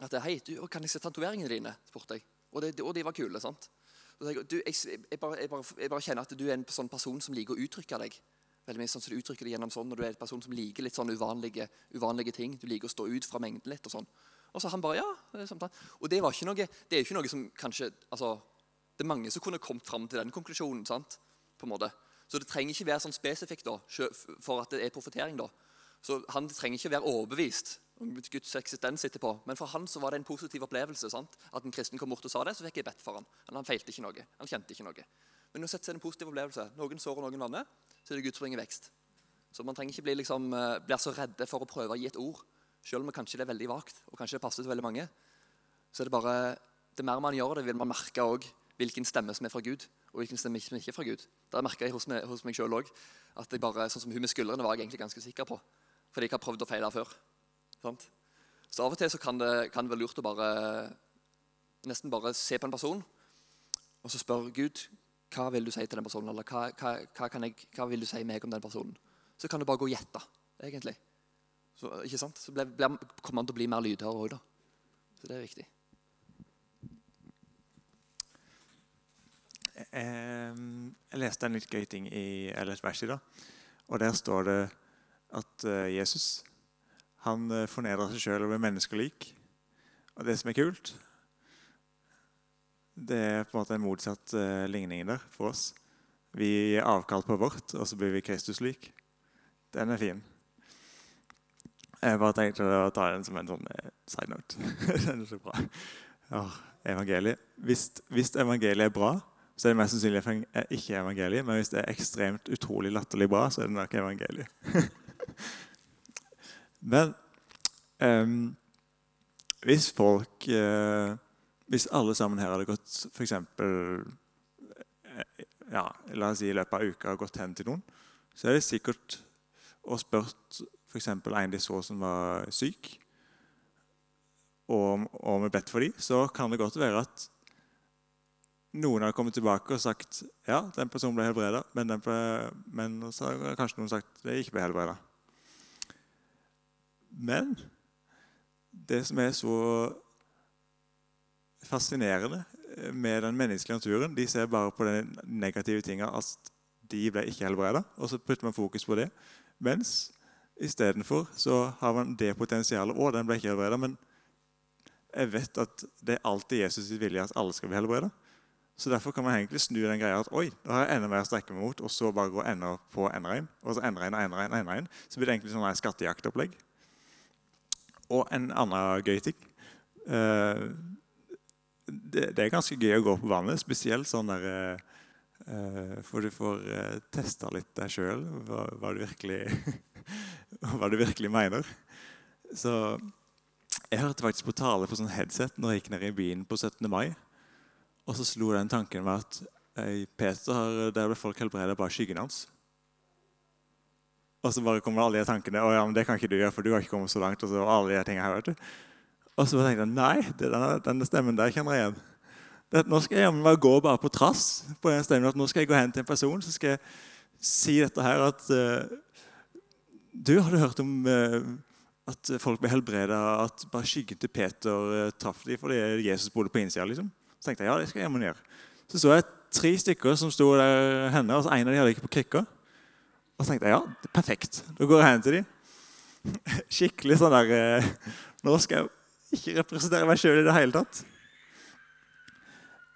At 'Hei, du, kan jeg se tatoveringene dine?' spurte jeg. Og, det, og de var kule. sant? Jeg, du, jeg, jeg, bare, bare, jeg, bare, kjenner at du er en sånn person som liker å uttrykke deg. Veldig mye sånn som Du uttrykker det gjennom sånn, og du er en person som liker litt sånn uvanlige, uvanlige ting. Du liker å stå ut fra mengden litt. Og sånn. Og så han bare ja. Er og det, var ikke noe, det er ikke noe som kanskje altså, det er mange som kunne kommet fram til den konklusjonen. sant? På en måte. Så det trenger ikke være sånn spesifikt da, for at det er profetering. da. Så Han trenger ikke være overbevist Guds eksistens etterpå. Men for han så var det en positiv opplevelse. sant? At en kristen kom bort og sa det, så fikk jeg bedt for han. Han feilte ikke noe. Han kjente ikke noe. Men uansett så er det en positiv opplevelse. Noen sår og noen vanner, så er det Gud som bringer vekst. Så man trenger ikke bli, liksom, eh, bli så redde for å prøve å gi et ord. Selv om kanskje det er veldig vagt og kanskje det passer til veldig mange. Så er det bare, det mer man gjør det, vil man merke også hvilken stemme som er fra Gud, og hvilken stemme som ikke er fra Gud. Det merka jeg hos meg, hos meg sjøl òg. At sånn som hun med skuldrene var jeg egentlig ganske sikker på. Fordi jeg har prøvd å feile før. Sant? Så av og til kan det, kan det være lurt å bare nesten bare se på en person og så spørre Gud hva vil du si til den personen, eller hva, hva, hva, jeg, hva vil du si meg om den personen. Så kan du bare gå og gjette, egentlig. Så, ikke sant? så ble, ble, kommer han til å bli mer lydhør òg, da. Så det er viktig. jeg leste en litt gøy ting i LS Vers i dag. Og der står det at eh, Jesus Han eh, fornedrer seg sjøl og blir menneskelik. Og det som er kult, det er på en måte en motsatt uh, ligning der for oss. Vi gir avkall på vårt, og så blir vi Kristus-lik. Den er fin. Jeg bare tenkte å ta den som en sånn uh, side note. den er så bra. Ja, evangeliet. Hvis, hvis, evangeliet er bra, så er det mest sannsynlig ikke evangeliet. Men hvis det er ekstremt utrolig latterlig bra, så er det nok evangeliet. men um, hvis folk uh, hvis alle sammen her hadde gått eksempel, eh, ja, la oss si i løpet av uka gått hen til noen, så er det sikkert og spurt f.eks. en de så som var syk, og, om vi bedt for dem, så kan det godt være at noen har kommet tilbake og sagt ja, den personen ble helbreda, men, men så har kanskje noen sagt det ikke ble helbreda. Men det som er så fascinerende med den menneskelige naturen. De ser bare på de negative tingene, at de ble ikke helbreda, og så putter man fokus på det. Mens istedenfor så har man det potensialet. Å, den ble ikke helbreda, men jeg vet at det er alltid Jesus' vilje at alle skal bli helbreda. Så derfor kan man egentlig snu den greia at oi, da har jeg enda mer å strekke meg mot, og så bare gå enda på enda en, og så enda en enda en, enda en. Så blir det egentlig sånn skattejaktopplegg. Og en annen gøy ting. Uh, det, det, er ganske gøy å gå på vannet, spesielt sånn der For du får uh, testa litt deg sjøl, hva, hva, hva, du virkelig mener. Så jeg hørte faktisk på tale på sånn headset når jeg gikk ned i byen på 17. mai. Og så slo den tanken med at uh, Peter der ble folk helbreda bare skyggen hans. Og så bare kommer alle de tankene å ja, men det kan ikke du gjøre, for du har ikke kommet så langt. og så alle de tingene her, vet du. Og så tenkte jeg nei, denne, denne, stemmen der kjenner jeg igjen. Det, nå skal jeg bare gå bare på trass på den stemmen. at Nå skal jeg gå hen til en person så skal jeg si dette her at uh, Du, har du hørt om uh, at folk ble helbreda, at bare skyggen til Peter uh, traff dem fordi Jesus bodde på innsida? Liksom. Så tenkte jeg ja, det skal jeg gjøre. Så så jeg tre stykker som sto der henne, og en av dem hadde ikke på krykker. Og så tenkte jeg ja, perfekt. Da går jeg hen til dem. Skikkelig sånn der Nå skal jeg ikke representere meg sjøl i det hele tatt.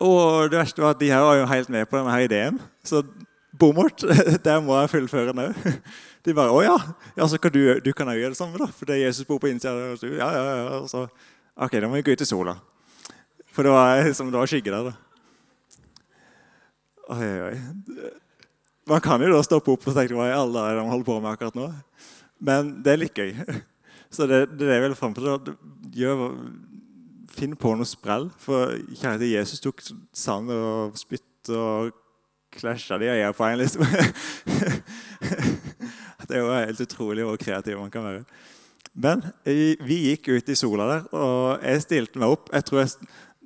Og det verste var at de her var jo helt med på denne her ideen. Så bommert, der må jeg fullføre nå. De bare 'Å ja, ja så kan du, du kan òg gjøre det samme', da. For det er Jesus bor på innsida. Ja, ja, ja. Så, OK, da må vi gå ut i sola. For det var, som det var skygge der, da. Oi, oi. Man kan jo da stoppe opp og tenke hva i alle dager de holder på med akkurat nå. Men det er litt gøy. Så det, det er vel fram til gjør, Finn på noe sprell. For kjære Jesus tok sand og spytt og klasja de øya på en. liksom. det er jo helt utrolig hvor kreativ man kan være. Men vi gikk ut i sola der, og jeg stilte meg opp. Jeg tror jeg,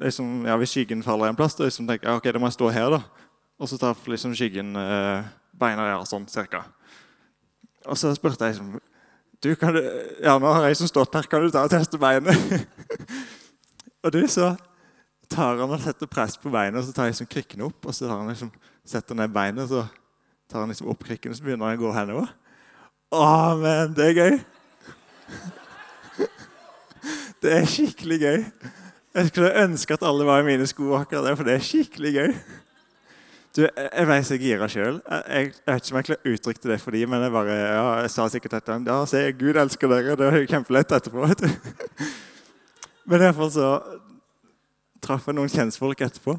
liksom, ja, Hvis skyggen faller en plass, da liksom tenker jeg ok, da må jeg stå her. da. Og så tar liksom skyggen eh, beina der, sånn cirka. Og så spurte jeg liksom du, kan du, ja, nå har jeg som stått her, kan du ta og teste beinet? og du, så tar han og setter press på beinet, og så tar jeg liksom krykkene opp. Og så tar han liksom, setter ned beinet, og så tar han liksom opp krykken, og så begynner han å gå henover. Å, men det er gøy! Det er skikkelig gøy. Jeg skulle ønske at alle var i mine sko akkurat der, for det er skikkelig gøy. Du, jeg ble så gira sjøl. Jeg, jeg, vet ikke om jeg klarer å uttrykke det for dem, men jeg bare, ja, jeg sa sikkert dette. Ja, se, Gud elsker dere. Det var kjempelett etterpå. vet du. Men iallfall så traff jeg noen kjentfolk etterpå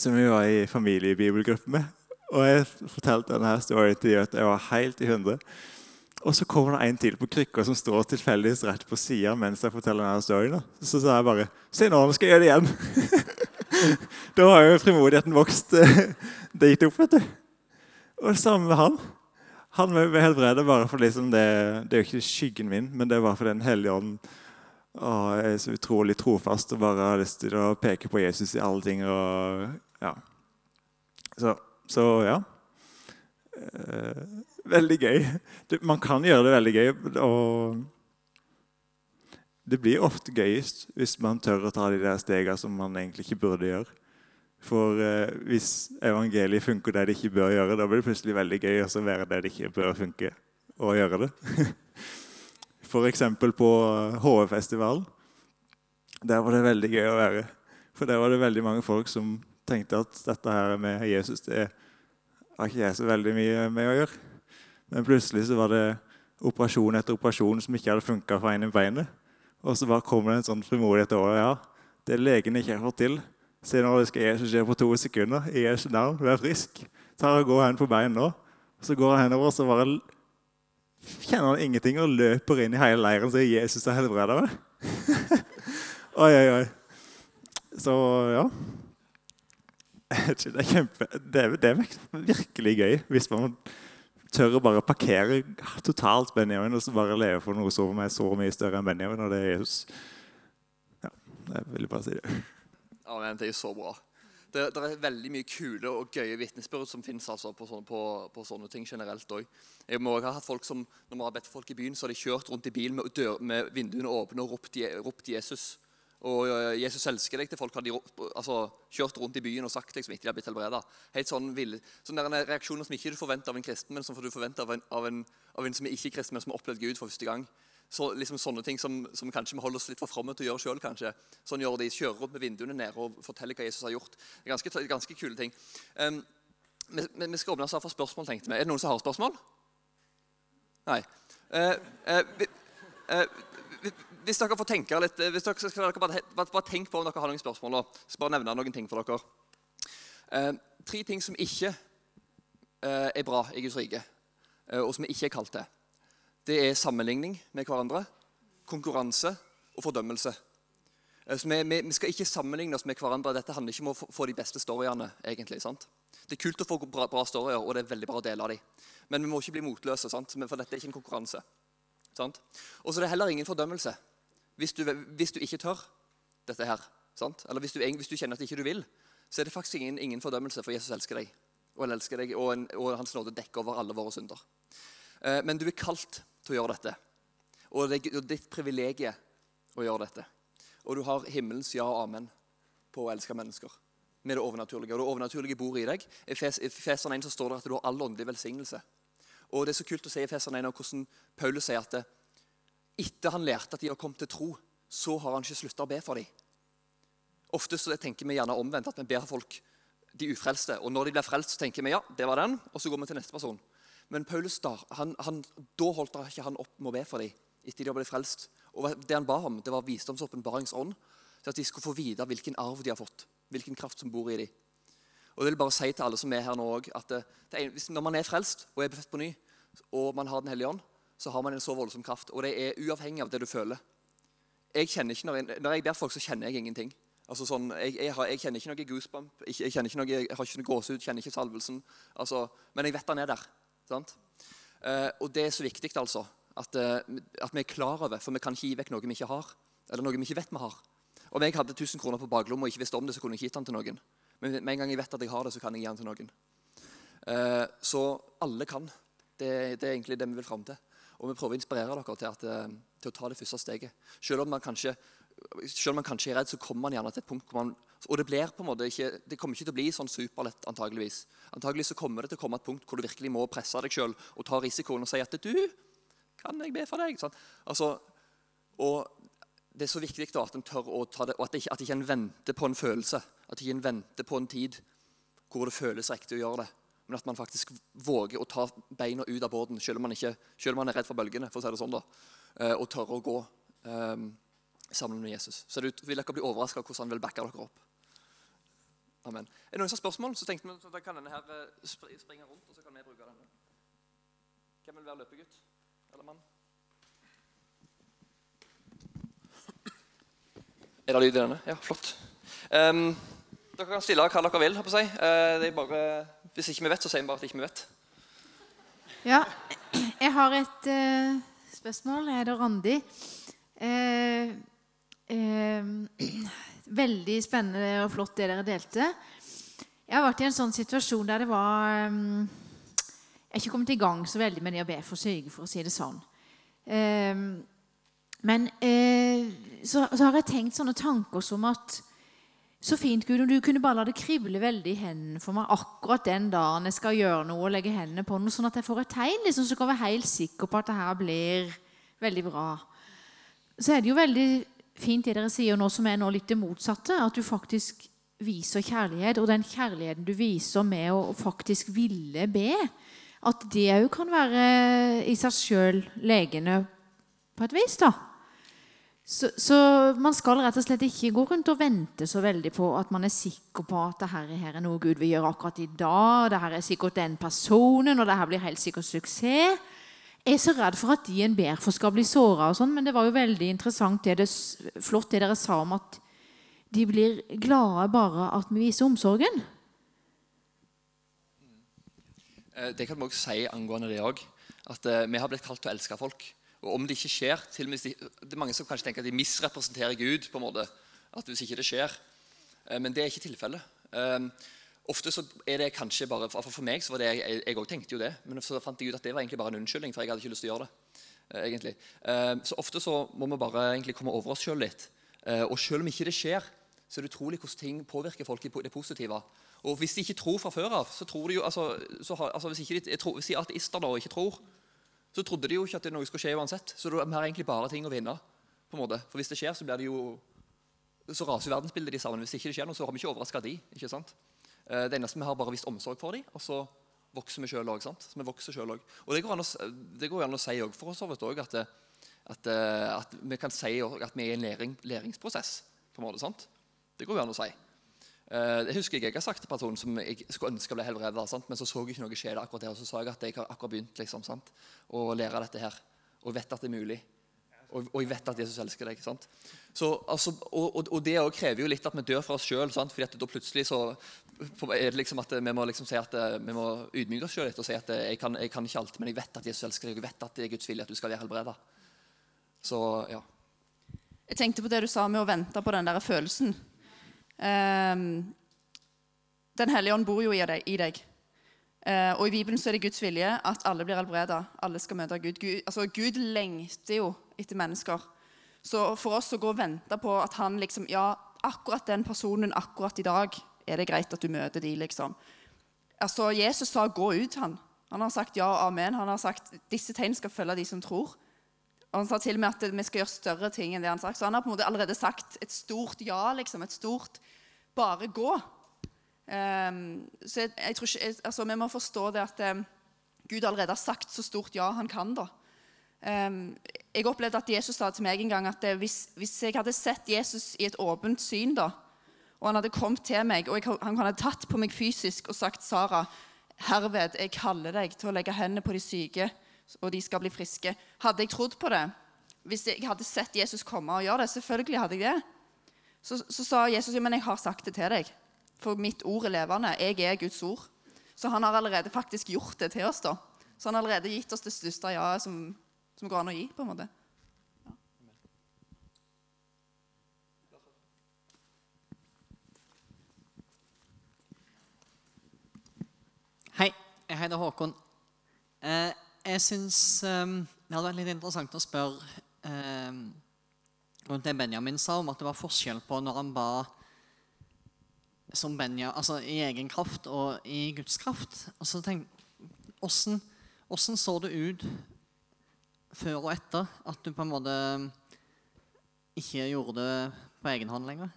som vi var i familiebibelgruppe med. Og jeg fortalte denne storyen til dem at jeg var helt i hundre. Og så kommer det en til på krykka som står tilfeldigvis rett på sida mens jeg forteller denne storyen. Så sa jeg bare Se nå, nå skal jeg gjøre det igjen. da har jo frimodigheten vokst Det dit opp, vet du. Og det samme med han. Han ble helbredet bare for liksom det Det er jo ikke skyggen min, men det er bare for Den hellige ånd og jeg er så utrolig trofast og bare har lyst til å peke på Jesus i alle ting. Og, ja. Så, så ja. Eh, veldig gøy. Man kan gjøre det veldig gøy. og det blir ofte gøyest hvis man tør å ta de der stegene som man egentlig ikke burde gjøre. For eh, hvis evangeliet funker det det ikke bør gjøre, da blir det plutselig veldig gøy å være det det ikke bør funke, og gjøre det. F.eks. på HV-festivalen. Der var det veldig gøy å være. For der var det veldig mange folk som tenkte at dette her med Jesus det har ikke jeg så veldig mye med å gjøre. Men plutselig så var det operasjon etter operasjon som ikke hadde funka for en i beinet. Og så bare kommer det en sånn frimodighet over ja, det legen ikke har fått til. Se nå, det skal Jesus skje på to sekunder. I Jesu navn, vær frisk. Så og går hen på bein nå. Så går han henover og så bare kjenner han ingenting og løper inn i hele leiren og sier 'Jesus har helbreda meg'. oi, oi, oi. Så ja. Det er, kjempe, det, er, det er virkelig gøy hvis man tør å bare parkere totalt Benjamin og så bare leve for noe som er så mye større enn Benjamin, og det er Jesus. Ja, jeg vil bare si det. Ja, men Det er så bra. Det, det, er veldig mye kule og gøye vitnesbyrd som finnes altså, på, på, på, sånne ting generelt òg. Jeg må ha hatt folk som, Når vi har bedt folk i byen, så har de kjørt rundt i bilen med, dør, med vinduene åpne og ropt, ropt Jesus. Og uh, 'Jesus elsker deg' til folk har de altså, kjørt rundt i byen og sagt liksom, etter de har blitt helbreda. Helt sånn ville, sånne reaksjoner som ikke du forventer av en kristen, men som du forventer av en, av en, av en som er ikke-kristen, men som har opplevd Gud for første gang. Så, liksom Sånne ting som, som kanskje vi holder oss litt for fromme til å gjøre sjøl. Sånn gjør de. Kjører rundt med vinduene nede og forteller hva Jesus har gjort. Det er ganske, ganske kule ting. Um, vi, vi, skal åpne oss for spørsmål, tenkte vi. Er det noen som har spørsmål? Nei. Uh, uh, uh, hvis dere får tenke litt, hvis dere skal bare, bare, tenk på om dere har noen spørsmål. Da. Så bare nevne noen ting for dere. Eh, tre ting som ikke eh, er bra i Guds rike, eh, og som vi ikke er kalt til. Det er sammenligning med hverandre, konkurranse og fordømmelse. Eh, så vi, vi, skal ikke sammenligne oss med hverandre. Dette handler ikke om å få, de beste storyene. egentlig, sant? Det er kult å få bra, bra storyer, og det er veldig bra å dele av dem. Men vi må ikke bli motløse, sant? for dette er ikke en konkurranse. Og så er det heller ingen fordømmelse hvis du, hvis du ikke tør dette her, sant? eller hvis du, hvis du, kjenner at ikke du vil, så er det faktisk ingen, ingen fordømmelse, for Jesus elsker deg. Og han elsker deg, og, en, og hans nåde dekker over alle våre synder. Eh, men du er kalt til å gjøre dette. Og det er ditt privilegium å gjøre dette. Og du har himmelens ja og amen på å elske mennesker. Med det overnaturlige. Og det overnaturlige bor i deg. I Feseren 1 så står det at du har all åndelig velsignelse. Og det er så kult å se i Feseren 1 hvordan Paulus sier at det, etter han lærte at de har kommet til tro, så har han ikke slutta å be for dem. Ofte så tenker vi gjerne omvendt, at vi ber folk de ufrelste. Og når de blir frelst, så tenker vi ja, det var den, og så går vi til neste person. Men Paulus da, han, han, da holdt ikke han opp med å be for dem etter de har blitt frelst. Og det han ba om, det var visdomsåpenbaringsånd, til at de skulle få vite hvilken arv de har fått, hvilken kraft som bor i dem. Og det vil bare si til alle som er her nå også, at det, det er, Når man er frelst og er befødt på ny, og man har Den hellige ånd, så har man en så voldsom kraft. Og det er uavhengig av det du føler. Jeg kjenner ikke, Når jeg, når jeg ber folk, så kjenner jeg ingenting. Altså sånn, jeg, jeg, har, jeg kjenner ikke noe goosebump, jeg, kjenner ikke noe, jeg har ikke noe gåsehud, kjenner ikke salvelsen. Altså, men jeg vet han er der. sant? Eh, og det er så viktig altså, at, uh, at, vi er klar over, for vi kan ikke gi vekk noe vi ikke har. Eller noe vi ikke vet vi har. Om jeg hadde 1000 kroner på baklomma og ikke visste om det, så kunne jeg ikke gitt den til noen. Men med en gang jeg vet at jeg har det, så kan jeg gi den til noen. Eh, så alle kan. Det, det, er egentlig det vi vil fram til. Og vi prøver å inspirere dere til, at, eh, til å ta det første steget. Selv om man kanskje, selv om man kanskje er redd, så kommer man gjerne til et punkt hvor man Og det blir på en måte ikke, det kommer ikke til å bli sånn superlett, antageligvis. Antageligvis så kommer det til å komme et punkt hvor du virkelig må presse deg sjøl og ta risikoen og si at du, kan jeg be for deg? Sånn. Altså, og det er så viktig da, at en tør å ta det, og at, ikke, at ikke en venter på en følelse. At ikke en venter på en tid hvor det føles riktig å gjøre det men at man faktisk våger å ta beina ut av båten, selv om man, ikke, selv om man er redd for bølgene. for å si det sånn da, eh, Og tørre å gå um, sammen med Jesus. Så det vil dere bli overraska over hvordan han vil backe dere opp. Amen. Er det noen som har spørsmål, så tenkte vi at da kan denne her eh, springe rundt, og så kan vi bruke denne. Hvem vil være løpegutt eller mann? Er det lyd i denne? Ja, flott. Um, dere kan stille hva dere vil. Si. Er bare hvis ikke vi vet, så sier vi bare at ikke vi vet. Ja, jeg har et uh, spørsmål. Jeg heter Randi. Uh, uh, veldig spennende og flott det dere delte. Jeg har vært i en sånn situasjon der det var um, Jeg er ikke kommet i gang så veldig med det å be for syke, for å si det sånn. men så, så har jeg tenkt sånne tanker som at så fint, Gud, om du kunne bare la det krible veldig i hendene for meg akkurat den dagen jeg skal gjøre noe og legge hendene på noe, sånn at jeg får et tegn liksom, så jeg være helt sikker på at det her blir Veldig bra. Så er det jo veldig fint det dere sier nå, som er nå litt det motsatte. At du faktisk viser kjærlighet. Og den kjærligheten du viser med å faktisk ville be, at det òg kan være i seg sjøl legende på et vis. da. Så, så, man skal rett og slett ikke gå rundt og vente så veldig på at man er sikker på at det her er noe Gud vil gjøre akkurat i dag. det her er sikkert den personen, og det her blir helt sikkert suksess. Jeg er så redd for at de en ber for, skal bli såra. Sånn, men det var jo veldig interessant det, flott det dere sa om at de blir glade bare at vi viser omsorgen. Eh, det kan vi også si angående det òg. At uh, vi har blitt kalt til å elske folk. Og om det ikke skjer til og med, Det er mange som kanskje tenker at de misrepresenterer Gud. på en måte, at hvis ikke det skjer. Uh, men det er ikke tilfellet. Uh, ofte så er det kanskje bare, For, meg så var det, jeg, òg tenkte jo det, men så fant jeg ut at det var egentlig bare en unnskyldning. for jeg hadde ikke lyst til å gjøre det. egentlig. Så ofte så må vi bare egentlig komme over oss sjøl litt. Og selv om ikke det skjer, så er det utrolig hvordan ting påvirker folk i det positive. Og hvis de ikke tror fra før av, så tror de jo altså, har, altså Hvis, de, tror, ateister da ikke tror, så trodde de jo ikke at noe skulle skje uansett. Så vi har egentlig bare ting å vinne. på en måte. For hvis det skjer, så blir det jo så raser verdensbildet de sammen. Hvis ikke det skjer noe, så har vi ikke overraska de. ikke sant? Eh, det eneste vi har bare vist omsorg for dem, og så vokser vi sjøl òg. Så vi vokser selv også. Og det går an å, det går an å si for oss også, at, at, eh, at, vi kan si at vi er i en læring, læringsprosess. på en måte, sant? Det går jo an å si. Eh, det husker jeg jeg har sagt til personen som jeg skulle ønske ble helbreda, men så så jeg ikke noe skje akkurat der. Og så sa jeg at jeg har akkurat begynt liksom, sant? å lære dette her. Og vet at det er mulig. Og, og jeg vet at Jesus elsker deg. sant? Så, altså, og, og, det krever jo litt at vi dør for oss sjøl. For da plutselig så er det liksom at vi må liksom si at eh, vi må ydmyke oss sjøl litt og si at eh, jeg kan, jeg kan, ikke alt, men jeg vet at Jesus elsker deg. Jeg vet at det er Guds vilje at du skal være helbreda. Så ja. Jeg tenkte på det du sa med å vente på den der følelsen. Um, den hellige ånd bor jo i deg. Uh, og I Bibelen så er det Guds vilje at alle blir helbreda. Alle skal møte Gud. Gud, altså, Gud lengter jo etter mennesker. Så for oss å gå og vente på at han liksom Ja, akkurat den personen akkurat i dag er det greit at du møter de, liksom. Altså, Jesus sa 'gå ut', han. Han har sagt ja, og amen. Han har sagt 'disse tegn skal følge de som tror'. Og Han sa til og med at vi skal gjøre større ting enn det han sagt. Så han har på en måte allerede sagt et stort ja, liksom. Et stort bare gå. Um, så jeg, jeg tror ikke, jeg, altså, Vi må forstå det at um, Gud allerede har sagt så stort ja han kan. da. Um, jeg opplevde at Jesus sa til meg en gang at det, hvis, hvis, jeg hadde sett Jesus i et åpent syn, da, og han hadde kommet til meg, og jeg, han hadde tatt på meg fysisk og sagt Sara, herved, jeg kaller deg til å legge hendene på de syke og de skal bli friske. Hadde jeg trodd på det hvis jeg hadde sett Jesus komme og gjøre det? Selvfølgelig hadde jeg det. Så, så sa Jesus men jeg har sagt det til deg. For mitt ord er levende. Jeg er Guds ord. Så han har allerede faktisk gjort det til oss. da. Så han har allerede gitt oss det største ja som, som går an å gi. på en måte. Hei, jeg heter Håkon. Eh, jeg syns um, det hadde vært litt interessant å spørre um, rundt det Benjamin sa om at det var forskjell på når han ba som Benja, altså i egen kraft og i Guds kraft. Og så tenk, hvordan, hvordan så det ut før og etter at du på en måte ikke gjorde det på egen hånd lenger?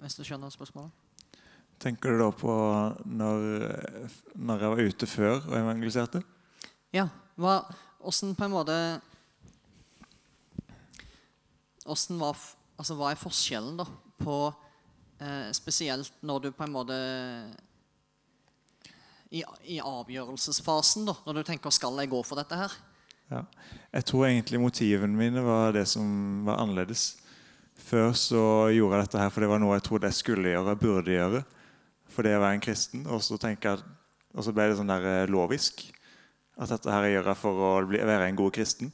Hvis du skjønner spørsmålet? Tenker du da på når, når jeg var ute før og evangeliserte? Ja. Hva, hvordan på en måte Åssen var, altså, Hva er forskjellen da på eh, Spesielt når du på en måte i, i, avgjørelsesfasen, da, når du tenker 'skal jeg gå for dette her'? Ja. Jeg tror egentlig motivene mine var det som var annerledes. Før så gjorde jeg dette her for det var noe jeg trodde jeg skulle gjøre, burde gjøre fordi å være en kristen. Og så, jeg, og så ble det sånn der eh, lovisk. At dette her gjør jeg for å bli, være en god kristen.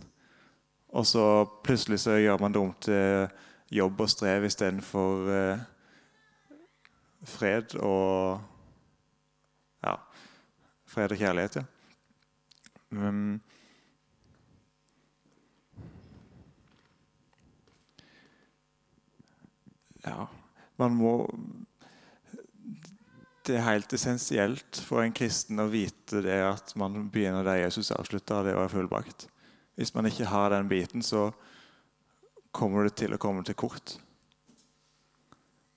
Og så plutselig så gjør man det om til jobb og strev istedenfor eh, fred og Ja. Fred og kjærlighet, ja. Um, ja. Man må det er helt essensielt for en kristen å vite det at man begynner der Jesus avslutta, det var fullbrakt. Hvis man ikke har den biten, så kommer det til å komme til kort.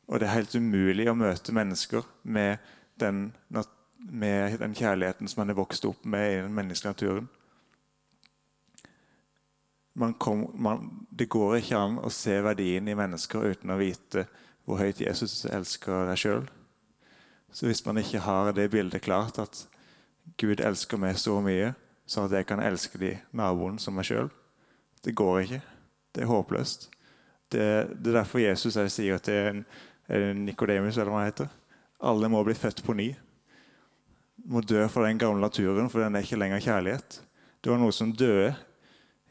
Og det er helt umulig å møte mennesker med den, med den kjærligheten som man er vokst opp med i den menneskelige naturen. Man kom, man, det går ikke an å se verdien i mennesker uten å vite hvor høyt Jesus elsker deg sjøl. Så hvis man ikke har det bildet klart, at Gud elsker meg så mye, så at jeg kan elske de naboen som meg sjøl, det går ikke. Det er håpløst. Det, det er derfor Jesus sier til Nikodemus, eller hva han heter, alle må bli født på ny. Må dø for den gamle naturen, for den er ikke lenger kjærlighet. Det var noe som døde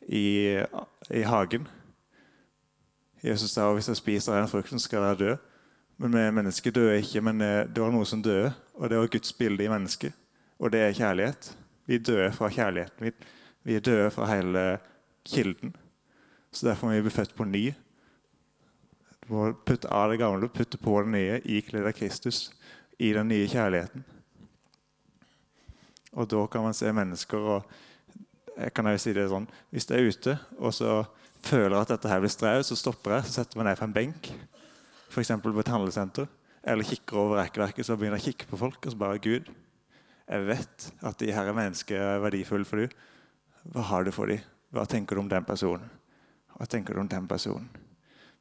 i, i hagen. Jesus sa at hvis jeg spiser den frukten, skal jeg dø. Men mennesker dør ikke, men eh, det var noe som døde. Og det var Guds bilde i mennesket. Og det er kjærlighet. Vi dør fra kjærligheten. Vi, vi er døde fra hele kilden. Så derfor må vi bli født på ny. Du må putte av det gamle, putte på det nye, ikledd av Kristus i den nye kjærligheten. Og da kan man se mennesker og jeg kan jo si det sånn, Hvis jeg er ute og så føler at dette her blir strevet, så stopper jeg så setter meg ned på en benk. F.eks. på et handlesenter. Eller kikker over rekkverket så begynner jeg å kikke på folk. Og så bare Gud, jeg vet at de her mennesker er verdifulle for deg. Hva har du for dem? Hva tenker du om den personen? Hva tenker du om den personen?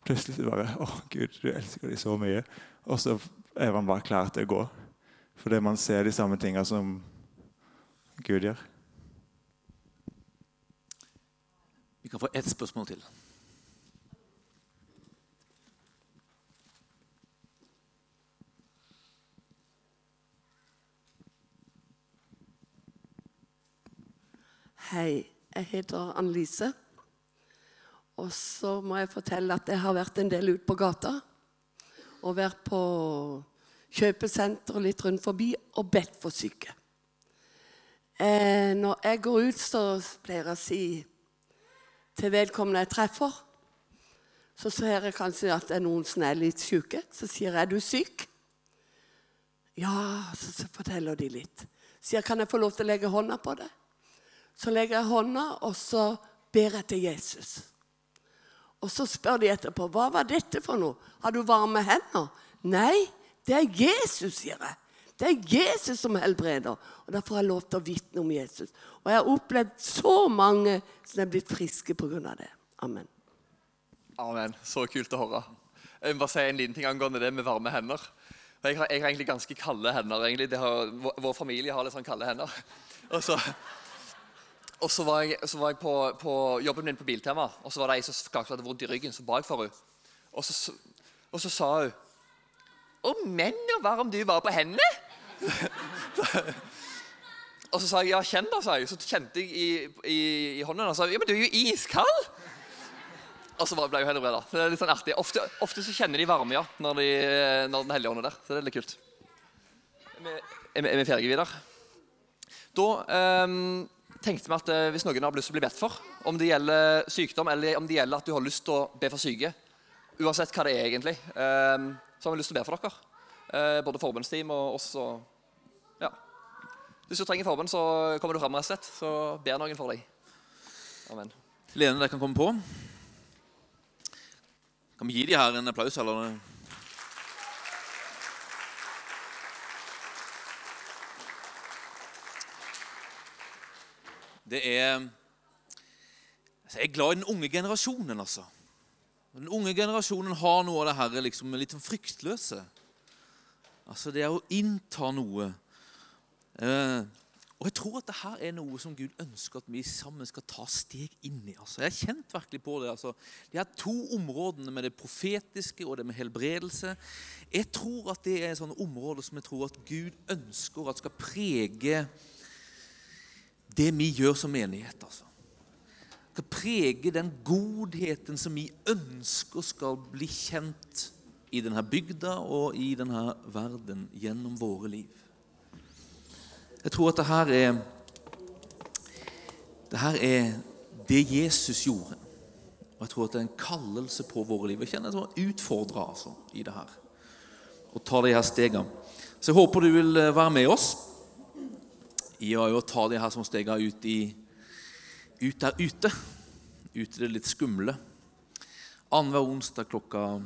Plutselig bare Å, Gud, du elsker dem så mye. Og så er man bare klar til å gå. Fordi man ser de samme tingene som Gud gjør. Vi kan få ett spørsmål til. Hei, jeg heter Annelise. Og så må jeg fortelle at jeg har vært en del ute på gata. Og vært på kjøpesenter litt rundt forbi og bedt for syke. Eh, når jeg går ut, så pleier jeg å si til vedkommende jeg treffer. Så ser jeg kanskje at det er noen som er litt syke. Så sier jeg 'Er du syk?' Ja, så, så forteller de litt. Sier 'Kan jeg få lov til å legge hånda på det?' Så legger jeg hånda, og så ber jeg til Jesus. Og så spør de etterpå 'Hva var dette for noe? Har du varme hender?' 'Nei, det er Jesus', sier jeg. Det er Jesus som helbreder. Og Derfor har jeg lov til å vitne om Jesus. Og jeg har opplevd så mange som er blitt friske pga. det. Amen. Amen. Så kult å høre. Jeg må bare si en liten ting angående det med varme hender. Jeg har, jeg har egentlig ganske kalde hender. egentlig. Har, vår familie har litt sånn kalde hender. Og så, og så var jeg, så var jeg på, på, jobben min på Biltema, og så var det ei som klagde hadde vondt i ryggen, så ba jeg for henne. Og så, og så sa hun Å, menn, og varm du var på hendene! og så sa jeg ja, kjenn da, sa jeg. Så kjente jeg i, i, i hånden og sa ja, men du er jo iskald. Og så ble jeg helbredet. Det er litt sånn artig. Ofte, ofte, så kjenner de varme ja, når, de, når den hellige ånd er der. Så det er litt kult. Er vi ferdige, Vidar? Da um, tenkte vi at uh, hvis noen har lyst til å bli bedt for, om det gjelder sykdom eller om det gjelder at du har lyst til å be for syke, uansett hva det er egentlig, um, så har vi lyst til å be for dere. Eh, både forbundsteam og oss. Og, ja. Hvis du trenger forbund, så kommer du fram, rett og. Så ber noen for deg. Amen. Lene, dere kan komme på. Kan vi gi de her en applaus, eller? Det er altså, Jeg er glad i den unge generasjonen, altså. Den unge generasjonen har noe av det her liksom, litt sånn fryktløse. Altså det er å innta noe. Eh, og jeg tror at dette er noe som Gud ønsker at vi sammen skal ta steg inn i. Altså, jeg har kjent virkelig på det. Altså, de her to områdene med det profetiske og det med helbredelse. Jeg tror at det er sånne områder som jeg tror at Gud ønsker at skal prege det vi gjør som menighet. altså. Skal prege den godheten som vi ønsker skal bli kjent i denne bygda og i denne verden gjennom våre liv. Jeg tror at det her er det her er det Jesus gjorde. Og jeg tror at det er en kallelse på våre liv. Jeg kjenner jeg utfordra altså, i det her. Å ta de her stegene. Så jeg håper du vil eh, være med oss i å ta de her som stega ut i, ut der ute. Ute i det litt skumle. Annenhver onsdag klokka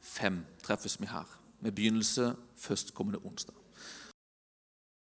fem treffes vi her. Med begynnelse førstkommende onsdag.